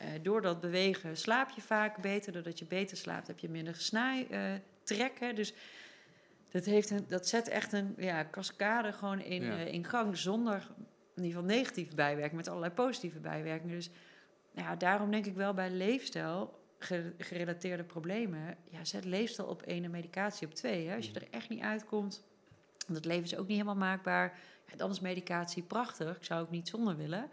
Uh, door dat bewegen slaap je vaak beter. Doordat je beter slaapt heb je minder snij uh, trekken. Dus dat, heeft een, dat zet echt een ja, cascade gewoon in, ja. uh, in gang. Zonder in ieder geval negatieve bijwerkingen. Met allerlei positieve bijwerkingen. Dus ja, daarom denk ik wel bij leefstijl gerelateerde problemen, ja, zet leefstijl op één en medicatie op twee. Hè. Als je er echt niet uitkomt, want het leven is ook niet helemaal maakbaar, ja, dan is medicatie prachtig. Ik zou ook niet zonder willen.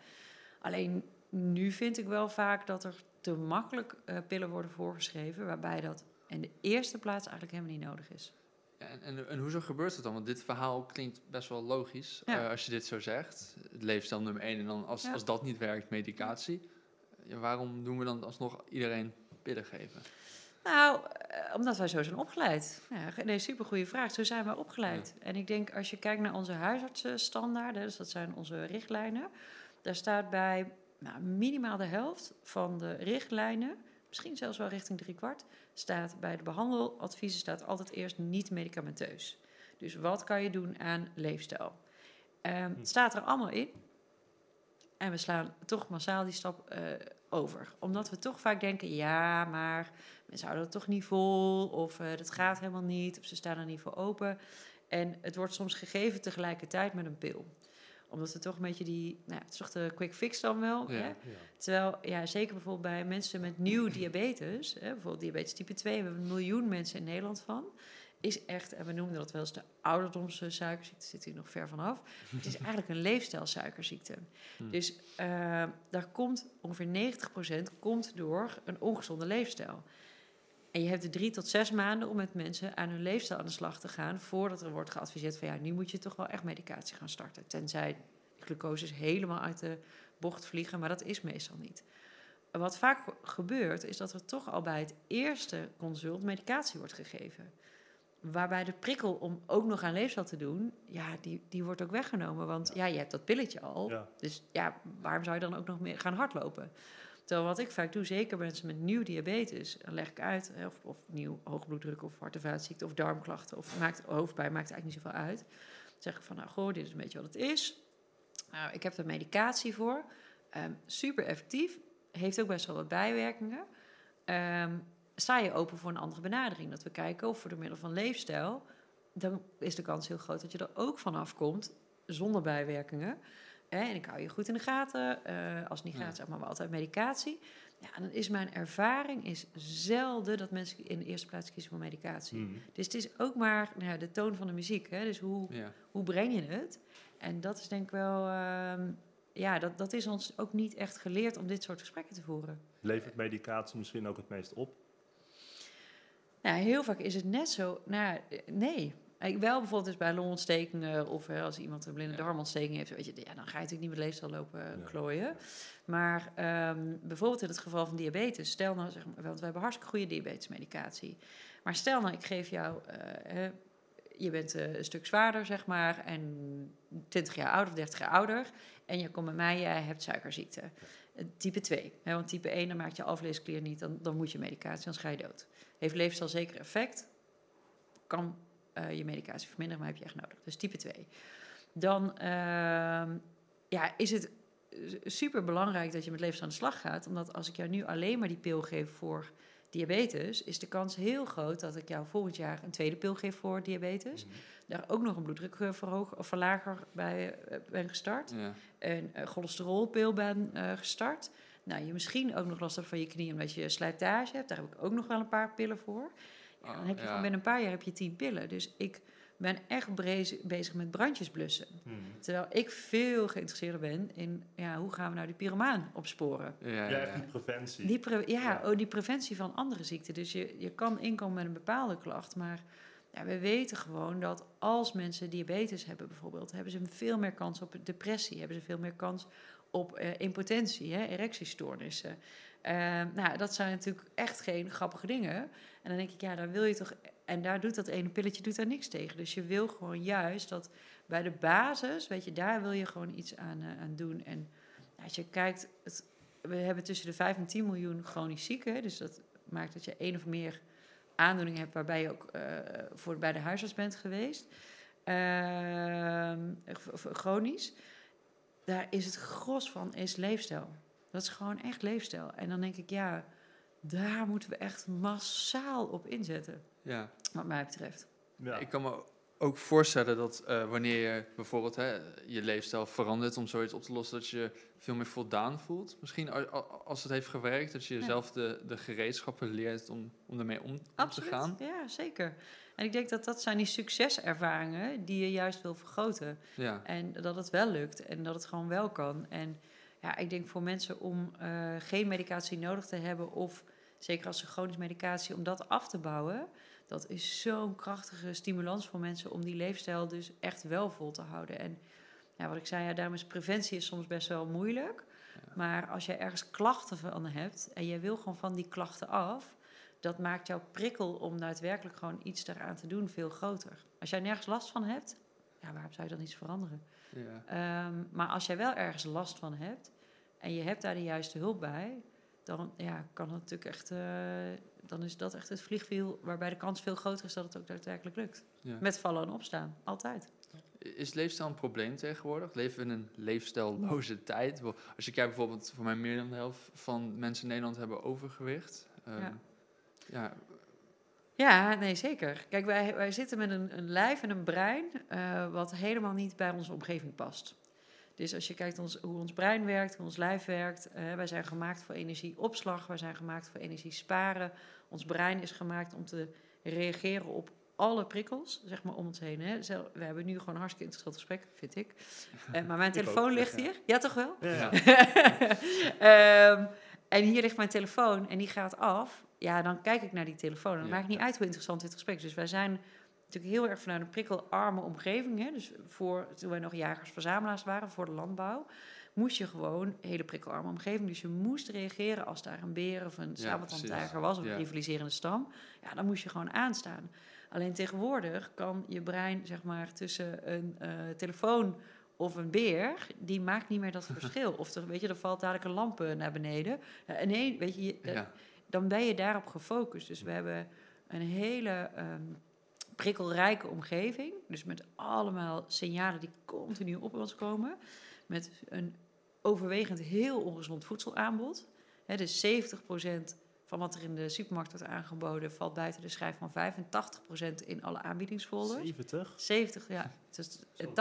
Alleen nu vind ik wel vaak dat er te makkelijk uh, pillen worden voorgeschreven, waarbij dat in de eerste plaats eigenlijk helemaal niet nodig is. Ja, en, en, en hoezo gebeurt het dan? Want dit verhaal klinkt best wel logisch ja. uh, als je dit zo zegt. Het leefstijl nummer één en dan als, ja. als dat niet werkt, medicatie. Ja, waarom doen we dan alsnog iedereen pillen geven? Nou, uh, omdat wij zo zijn opgeleid. Ja, nee, supergoeie vraag. Zo zijn wij opgeleid. Ja. En ik denk, als je kijkt naar onze huisartsenstandaarden, dus dat zijn onze richtlijnen, daar staat bij nou, minimaal de helft van de richtlijnen, misschien zelfs wel richting drie kwart, staat bij de behandeladviezen staat altijd eerst niet medicamenteus. Dus wat kan je doen aan leefstijl? Um, het staat er allemaal in. En we slaan toch massaal die stap uh, over. Omdat we toch vaak denken, ja, maar mensen houden het toch niet vol. Of uh, dat gaat helemaal niet. Of ze staan er niet voor open. En het wordt soms gegeven tegelijkertijd met een pil. Omdat we toch een beetje die... Nou, het is toch de quick fix dan wel. Ja. Hè? Ja. Terwijl, ja, zeker bijvoorbeeld bij mensen met nieuw diabetes. Hè, bijvoorbeeld diabetes type 2. We hebben een miljoen mensen in Nederland van is echt, en we noemen dat wel eens de ouderdomse suikerziekte, zit hier nog ver vanaf. Het is eigenlijk een leefstijlsuikerziekte. Hmm. Dus uh, daar komt ongeveer 90% komt door een ongezonde leefstijl. En je hebt er drie tot zes maanden om met mensen aan hun leefstijl aan de slag te gaan, voordat er wordt geadviseerd van ja, nu moet je toch wel echt medicatie gaan starten. Tenzij de glucose helemaal uit de bocht vliegen, maar dat is meestal niet. Wat vaak gebeurt, is dat er toch al bij het eerste consult medicatie wordt gegeven. Waarbij de prikkel om ook nog aan leefstijl te doen, ja, die, die wordt ook weggenomen. Want ja. ja, je hebt dat pilletje al. Ja. Dus ja, waarom zou je dan ook nog meer gaan hardlopen? Terwijl wat ik vaak doe, zeker mensen met nieuw diabetes, leg ik uit, of, of nieuw hoogbloeddruk of hart- en vaatziekte of darmklachten of maakt, hoofdpijn, maakt eigenlijk niet zoveel uit. Dan zeg ik van, nou goh, dit is een beetje wat het is. Nou, ik heb er medicatie voor. Um, super effectief. Heeft ook best wel wat bijwerkingen. Um, sta je open voor een andere benadering. Dat we kijken of voor door middel van leefstijl, dan is de kans heel groot dat je er ook vanaf komt zonder bijwerkingen. En ik hou je goed in de gaten. Uh, als het niet gaat, zeg maar, altijd medicatie. Ja, dan is mijn ervaring is zelden dat mensen in de eerste plaats kiezen voor medicatie. Mm. Dus het is ook maar nou ja, de toon van de muziek. Hè? Dus hoe, ja. hoe breng je het? En dat is denk ik wel... Uh, ja, dat, dat is ons ook niet echt geleerd om dit soort gesprekken te voeren. Levert medicatie misschien ook het meest op? Nou, heel vaak is het net zo. Nou, nee. Ik wel bijvoorbeeld dus bij longontstekingen of hè, als iemand een blinde ja. darmontsteking heeft, weet je, ja, dan ga je natuurlijk niet met leefstijl lopen ja. klooien. Maar um, bijvoorbeeld in het geval van diabetes, stel nou, zeg maar, want we hebben hartstikke goede diabetesmedicatie. Maar stel nou, ik geef jou, uh, je bent uh, een stuk zwaarder, zeg maar, en 20 jaar ouder of 30 jaar ouder, en je komt bij mij, jij hebt suikerziekte. Type 2, hè, want type 1, dan maakt je alvleesklier niet, dan, dan moet je medicatie, anders ga je dood. Heeft leefstijl zeker effect, kan je medicatie verminderen, maar heb je echt nodig. Dus type 2. Dan uh, ja, is het super belangrijk dat je met levens aan de slag gaat. Omdat als ik jou nu alleen maar die pil geef voor diabetes, is de kans heel groot dat ik jou volgend jaar een tweede pil geef voor diabetes. Mhm. Daar ook nog een bloeddrukverhoger of verlager bij eh, ben gestart. Ja. Een eh, cholesterolpil ben eh, gestart. Nou, je misschien ook nog last hebt van je knie omdat je slijtage hebt. Daar heb ik ook nog wel een paar pillen voor. Ja, dan heb je ja. gewoon binnen een paar jaar heb je tien pillen. Dus ik ben echt bezig met brandjes blussen. Hmm. Terwijl ik veel geïnteresseerder ben in ja, hoe gaan we nou die pyromaan opsporen. Ja, ja, die preventie. Die pre- ja, Ja. Oh, die preventie van andere ziekten. Dus je, je kan inkomen met een bepaalde klacht, maar ja, we weten gewoon dat als mensen diabetes hebben bijvoorbeeld, hebben ze veel meer kans op depressie, hebben ze veel meer kans op eh, impotentie, hè, erectiestoornissen. Eh, nou, dat zijn natuurlijk echt geen grappige dingen. En dan denk ik, ja, daar wil je toch... En daar doet dat ene pilletje doet daar niks tegen. Dus je wil gewoon juist dat bij de basis, weet je, daar wil je gewoon iets aan, eh, aan doen. En als je kijkt, we hebben tussen de 5 en 10 miljoen chronisch zieken. Dus dat maakt dat je één of meer aandoeningen hebt waarbij je ook eh, voor, bij de huisarts bent geweest. Ehm, v- chronisch. Daar is het gros van is leefstijl. Dat is gewoon echt leefstijl. En dan denk ik, ja, daar moeten we echt massaal op inzetten, ja. wat mij betreft. Ja. Ik kan me ook voorstellen dat eh, wanneer je bijvoorbeeld hè, je leefstijl verandert om zoiets op te lossen, dat je veel meer voldaan voelt. Misschien als het heeft gewerkt, dat je Ja. jezelf de, de gereedschappen leert om, om ermee om, om te gaan. Ja, zeker. En ik denk dat dat zijn die succeservaringen die je juist wil vergroten. Ja, En dat het wel lukt en dat het gewoon wel kan. En ja, ik denk voor mensen om eh, geen medicatie nodig te hebben, of zeker als ze chronisch medicatie, om dat af te bouwen, dat is zo'n krachtige stimulans voor mensen om die leefstijl dus echt wel vol te houden. En ja, wat ik zei, ja, daarom is preventie is soms best wel moeilijk. Ja. Maar als je ergens klachten van hebt en je wil gewoon van die klachten af, dat maakt jouw prikkel om daadwerkelijk gewoon iets daaraan te doen veel groter. Als jij nergens last van hebt, ja, waarom zou je dan iets veranderen? Ja. Ehm, maar als jij wel ergens last van hebt en je hebt daar de juiste hulp bij, dan ja, kan het natuurlijk echt, eh, dan is dat echt het vliegwiel waarbij de kans veel groter is dat het ook daadwerkelijk lukt. ja. Met vallen en opstaan, altijd. Is leefstijl een probleem tegenwoordig? Leven we in een leefstijlloze tijd? Als je kijkt bijvoorbeeld, voor mij meer dan de helft van mensen in Nederland hebben overgewicht. Ehm, Ja. ja, Ja, nee, zeker. Kijk, wij, wij zitten met een, een lijf en een brein eh, wat helemaal niet bij onze omgeving past. Dus als je kijkt ons, hoe ons brein werkt, hoe ons lijf werkt, eh, wij zijn gemaakt voor energieopslag, wij zijn gemaakt voor energie sparen. Ons brein is gemaakt om te reageren op alle prikkels, zeg maar, om ons heen. Hè. We hebben nu gewoon een hartstikke interessant gesprek, vind ik. Eh, maar mijn telefoon ligt hier. Ja, toch wel? Ja. Ehm, en hier ligt mijn telefoon en die gaat af. Ja, dan kijk ik naar die telefoon. En dan Ja. maakt niet uit hoe interessant dit gesprek is. Dus wij zijn natuurlijk heel erg vanuit een prikkelarme omgeving. Hè? Dus voor, toen wij nog jagers-verzamelaars waren, voor de landbouw... moest je gewoon een hele prikkelarme omgeving. Dus je moest reageren als daar een beer of een sabeltandtijger was... of een rivaliserende stam. Ja, dan moest je gewoon aanstaan. Alleen tegenwoordig kan je brein, zeg maar, tussen een eh, telefoon of een beer, die maakt niet meer dat verschil. Of er, weet je, er valt dadelijk een lamp eh, naar beneden. Eh, nee, weet je, eh, ja. dan ben je daarop gefocust. Dus we hebben een hele ehm, prikkelrijke omgeving. Dus met allemaal signalen die continu op ons komen. Met een overwegend heel ongezond voedselaanbod. Hè, dus 70% van wat er in de supermarkt wordt aangeboden... valt buiten de schijf van 85% in alle aanbiedingsfolders. 70? 70, ja. Dus Zo.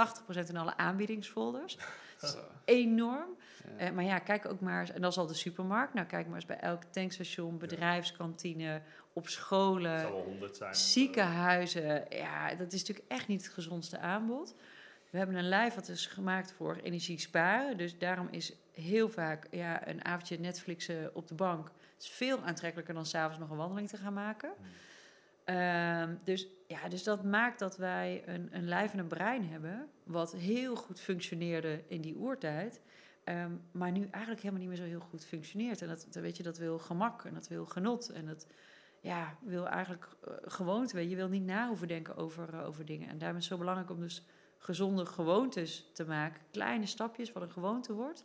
80% in alle aanbiedingsfolders. Zo. Enorm. Ja. Eh, maar ja, kijk ook maar eens, en dat is al de supermarkt. Nou, kijk maar eens bij elk tankstation, bedrijfskantine, op Het scholen, zal wel 100 zijn. ziekenhuizen. Ja, dat is natuurlijk echt niet het gezondste aanbod. We hebben een lijf wat is gemaakt voor energie sparen. Dus daarom is heel vaak ja, een avondje Netflixen op de bank... is veel aantrekkelijker dan s'avonds nog een wandeling te gaan maken. Hmm. Ehm, dus, ja, dus dat maakt dat wij een, een lijf en een brein hebben... wat heel goed functioneerde in die oertijd... ehm, maar nu eigenlijk helemaal niet meer zo heel goed functioneert. En dat, weet je, dat wil gemak en dat wil genot. En dat ja, wil eigenlijk eh, gewoonte. Je wil niet na hoeven denken over, eh, over dingen. En daarom is het zo belangrijk om dus gezonde gewoontes te maken. Kleine stapjes, wat een gewoonte wordt.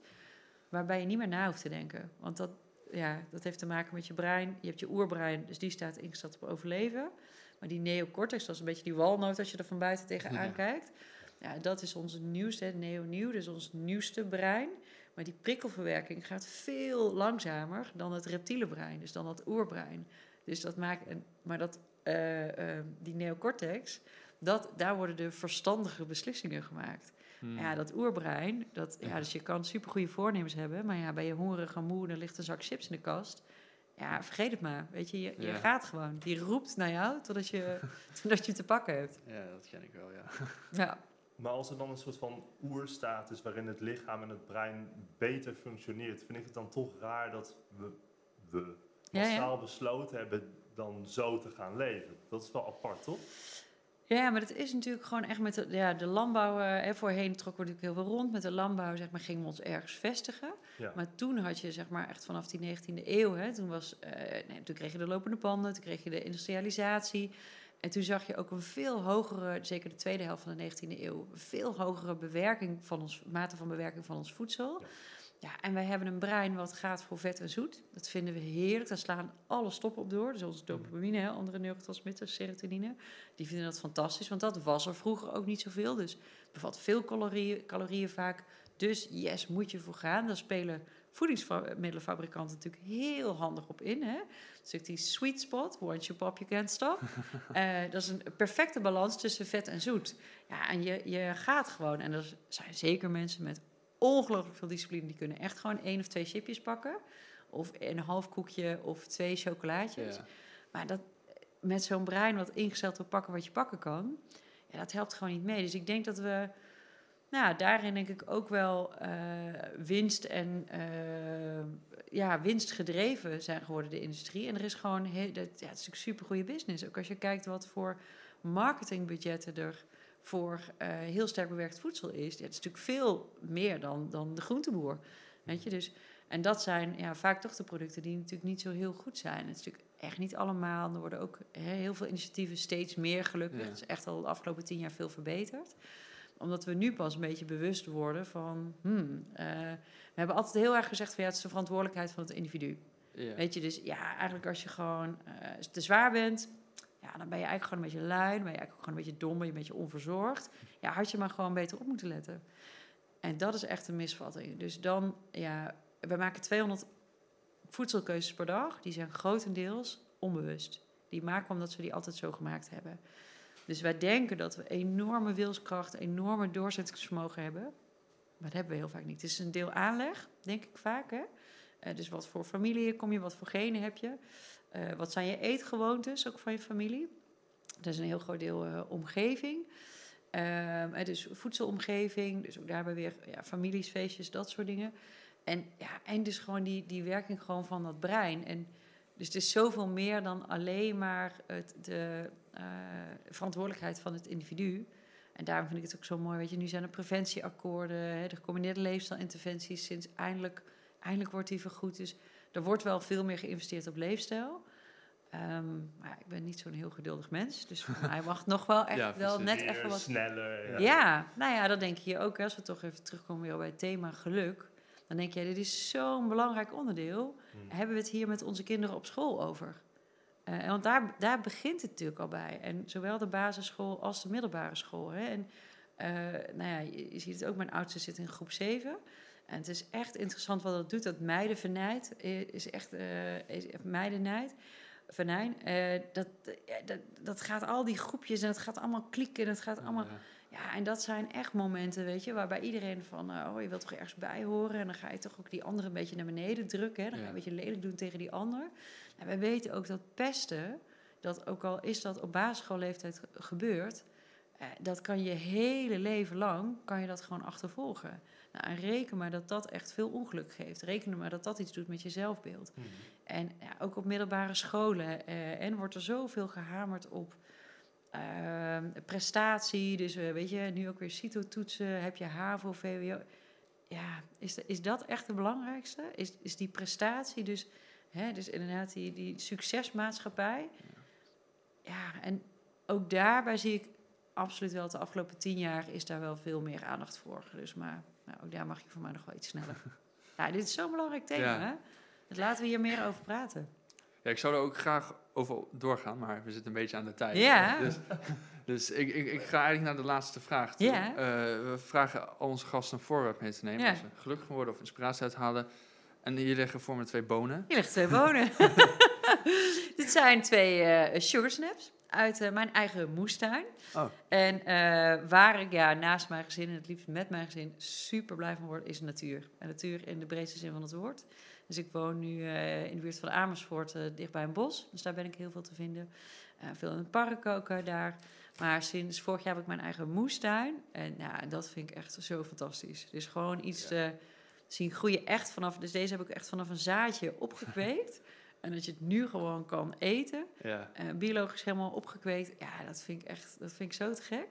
Waarbij je niet meer na hoeft te denken. Want dat, ja, dat heeft te maken met je brein. Je hebt je oerbrein, dus die staat ingesteld op overleven. Maar die neocortex, dat is een beetje die walnoot als je er van buiten tegenaan Ja. kijkt. Ja, dat is ons nieuwste, neo-nieuw, dus ons nieuwste brein. Maar die prikkelverwerking gaat veel langzamer dan het reptiele brein, dus dan dat oerbrein. Dus dat maakt, een, maar dat, eh, eh, die neocortex, dat, daar worden de verstandige beslissingen gemaakt. Hmm. Ja, dat oerbrein, dat, ja, Ja. dus je kan supergoeie voornemens hebben, maar ja, ben je hongerig en moe en ligt een zak chips in de kast. Ja, vergeet het maar. Weet je, je, je Ja. gaat gewoon. Die roept naar jou totdat je, totdat je te pakken hebt. Ja, dat ken ik wel, ja. Ja. Maar als er dan een soort van oerstaat is waarin het lichaam en het brein beter functioneert, vind ik het dan toch raar dat we, we Ja, ja. massaal besloten hebben dan zo te gaan leven. Dat is wel apart, toch? Ja, maar dat is natuurlijk gewoon echt met de, ja, de landbouw. eh, hè, voorheen trokken we natuurlijk heel veel rond. Met de landbouw zeg maar, gingen we ons ergens vestigen. Ja. Maar toen had je zeg maar, echt vanaf die 19e eeuw. Hè, toen, was, eh, nee, toen kreeg je de lopende panden, toen kreeg je de industrialisatie. En toen zag je ook een veel hogere, zeker de tweede helft van de 19e eeuw, veel hogere bewerking van ons, mate van bewerking van ons voedsel. Ja. Ja. en wij hebben een brein wat gaat voor vet en zoet. Dat vinden we heerlijk. Daar slaan alle stoppen op door. Dus onze dopamine, hè, andere neurotransmitters, serotonine. Die vinden dat fantastisch, want dat was er vroeger ook niet zoveel. Dus het bevat veel calorieën, calorieën vaak. Dus yes, moet je voor gaan. Daar spelen voedingsmiddelenfabrikanten natuurlijk heel handig op in. Hè? Dus die sweet spot, once you pop, you can't stop. Eh, dat is een perfecte balans tussen vet en zoet. Ja, en je, je gaat gewoon. En er zijn zeker mensen met ongelooflijk veel discipline... die kunnen echt gewoon één of twee chipjes pakken. Of een half koekje of twee chocolaatjes. ja. Maar dat, met zo'n brein wat ingesteld wil pakken wat je pakken kan, ja, dat helpt gewoon niet mee. Dus ik denk dat we, nou, daarin denk ik ook wel eh, winst en eh, ja, winstgedreven zijn geworden, de industrie. En er is gewoon, heel, dat, ja, het is natuurlijk super goede business. Ook als je kijkt wat voor marketingbudgetten er voor eh, heel sterk bewerkt voedsel is. Het is natuurlijk veel meer dan, dan de groenteboer. Weet je, dus en dat zijn ja, vaak toch de producten die natuurlijk niet zo heel goed zijn. Het is natuurlijk echt niet allemaal. Er worden ook hè, heel veel initiatieven steeds meer gelukkig. Ja. Het is echt al de afgelopen tien jaar veel verbeterd. Omdat we nu pas een beetje bewust worden van... Hmm, eh, we hebben altijd heel erg gezegd van ja, het is de verantwoordelijkheid van het individu. Ja. Weet je, dus ja, eigenlijk als je gewoon eh, te zwaar bent... Ja, dan ben je eigenlijk gewoon een beetje lui. Ben je eigenlijk ook gewoon een beetje dom, je een beetje onverzorgd. Ja, had je maar gewoon beter op moeten letten. En dat is echt een misvatting. Dus dan, ja, we maken 200 voedselkeuzes per dag. Die zijn grotendeels onbewust. Die maken we omdat we die altijd zo gemaakt hebben. Dus wij denken dat we enorme wilskracht, enorme doorzettingsvermogen hebben. Maar dat hebben we heel vaak niet. Het is een deel aanleg, denk ik vaak. Hè? Eh, dus wat voor familie kom je, wat voor genen heb je? Eh, wat zijn je eetgewoontes, ook van je familie? Dat is een heel groot deel eh, omgeving. Eh, dus voedselomgeving, dus ook daarbij weer ja, families, feestjes, dat soort dingen. En, ja, en dus gewoon die, die werking gewoon van dat brein. En dus het is zoveel meer dan alleen maar het, de verantwoordelijkheid van het individu. En daarom vind ik het ook zo mooi, weet je, nu zijn er preventieakkoorden, hè, de gecombineerde leefstijlinterventies, sinds eindelijk, eindelijk wordt die vergoed. Dus er wordt wel veel meer geïnvesteerd op leefstijl. Ehm, maar ja, ik ben niet zo'n heel geduldig mens, dus voor mij mag nog wel echt Ja, wel net even wat sneller. ja. nou ja, dat denk je hier ook. hè, Als we toch even terugkomen weer bij het thema geluk. Dan denk je, dit is zo'n belangrijk onderdeel. Hmm. Hebben we het hier met onze kinderen op school over? Eh, en want daar, daar begint het natuurlijk al bij. En zowel de basisschool als de middelbare school. Hè. En eh, nou ja, je, je ziet het ook, mijn oudste zit in groep 7. En het is echt interessant wat dat doet. Dat meidenvernijd eh, is echt eh is. Venijn, eh, dat, dat, dat gaat al die groepjes en het gaat allemaal klikken en het gaat allemaal... Ja. Ja, en dat zijn echt momenten, weet je, waarbij iedereen van, oh, je wilt toch ergens bij horen. En dan ga je toch ook die andere een beetje naar beneden drukken. Hè? Dan ga je een beetje lelijk doen tegen die ander. En wij weten ook dat pesten, dat ook al is dat op basisschoolleeftijd ge- gebeurd, dat kan je hele leven lang, kan je dat gewoon achtervolgen. Nou, en reken maar dat dat echt veel ongeluk geeft. Reken maar dat dat iets doet met je zelfbeeld. Mhm. En ja, ook op middelbare scholen. eh, en wordt er zoveel gehamerd op ehm, prestatie. Dus eh, weet je, nu ook weer CITO-toetsen. Heb je HAVO, VWO. Ja, is, de- is dat echt het belangrijkste? Is, is die prestatie dus... Hè, dus inderdaad die, die succesmaatschappij. Ja, en ook daarbij zie ik absoluut wel... de afgelopen tien jaar is daar wel veel meer aandacht voor. Dus maar nou, ook daar mag je voor mij nog wel iets sneller. Ja, dit is zo'n belangrijk thema, hè? Dus laten we hier meer over praten. Ja, ik zou er ook graag over doorgaan, maar we zitten een beetje aan de tijd. Ja. Dus, Dus ik, ik, ik ga eigenlijk naar de laatste vraag toe. Ja. Eh, we vragen al onze gasten een voorwerp mee te nemen. Ja. Als ze gelukkig worden of inspiratie uithalen. En hier liggen voor me twee bonen. Hier liggen twee bonen. Dit zijn twee eh sugar snaps uit eh, mijn eigen moestuin. Oh. En eh, waar ik ja, naast mijn gezin en het liefst met mijn gezin super blij van word, is natuur. En natuur in de breedste zin van het woord. Dus ik woon nu eh, in de buurt van Amersfoort, eh, dicht bij een bos. Dus daar ben ik heel veel te vinden. Veel in het park ook daar. Maar sinds vorig jaar heb ik mijn eigen moestuin. En ja, dat vind ik echt zo fantastisch. Dus gewoon iets Ja. zien groeien echt vanaf... Dus deze heb ik echt vanaf een zaadje opgekweekt. En dat je het nu gewoon kan eten. Ja. eh, biologisch helemaal opgekweekt. Ja, dat vind ik echt dat vind ik zo te gek.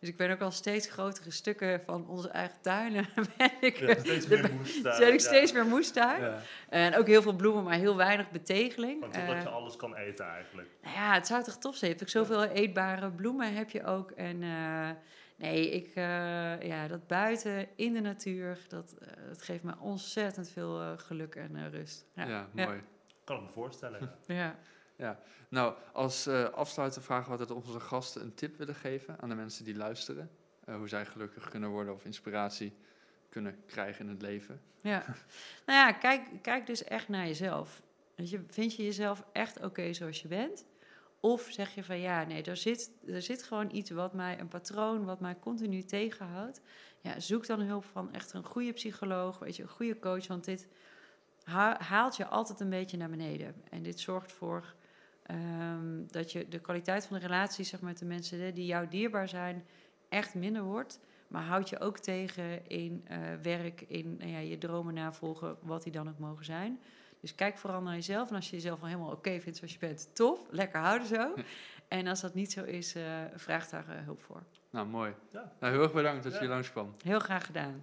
Dus ik ben ook al steeds grotere stukken van onze eigen tuinen. ben ik, Ja, steeds meer moestuin. zet ik ja. steeds meer moestuin. Ja. En ook heel veel bloemen, maar heel weinig betegeling. Want totdat Eh, je alles kan eten eigenlijk. nou ja, het zou toch tof zijn. Je hebt ook zoveel eetbare bloemen heb je ook. En eh, nee, ik, eh, ja, dat buiten in de natuur, dat, eh, dat geeft me ontzettend veel eh, geluk en eh, rust. Ja, Ja. mooi. Kan ik me voorstellen. ja. Ja. Nou, als eh afsluiter vragen we altijd onze gasten een tip willen geven aan de mensen die luisteren. Eh, hoe zij gelukkig kunnen worden of inspiratie kunnen krijgen in het leven. Ja. nou ja, kijk, kijk dus echt naar jezelf. Weet je, vind je jezelf echt oké zoals je bent? Of zeg je van ja, nee, er zit, er zit gewoon iets wat mij, een patroon wat mij continu tegenhoudt. Ja, zoek dan hulp van echt een goede psycholoog, weet je, een goede coach. Want dit haalt je altijd een beetje naar beneden. En dit zorgt voor ehm, dat je de kwaliteit van de relatie zeg maar, met de mensen hè, die jou dierbaar zijn echt minder wordt. Maar houd je ook tegen in eh, werk, in nou ja, je dromen navolgen, wat die dan ook mogen zijn. Dus kijk vooral naar jezelf. En als je jezelf al helemaal oké vindt zoals je bent, tof, lekker houden zo. En als dat niet zo is, eh, vraag daar eh, hulp voor. Nou, mooi. Ja. Nou, heel erg bedankt dat Ja. je hier langskwam. Heel graag gedaan.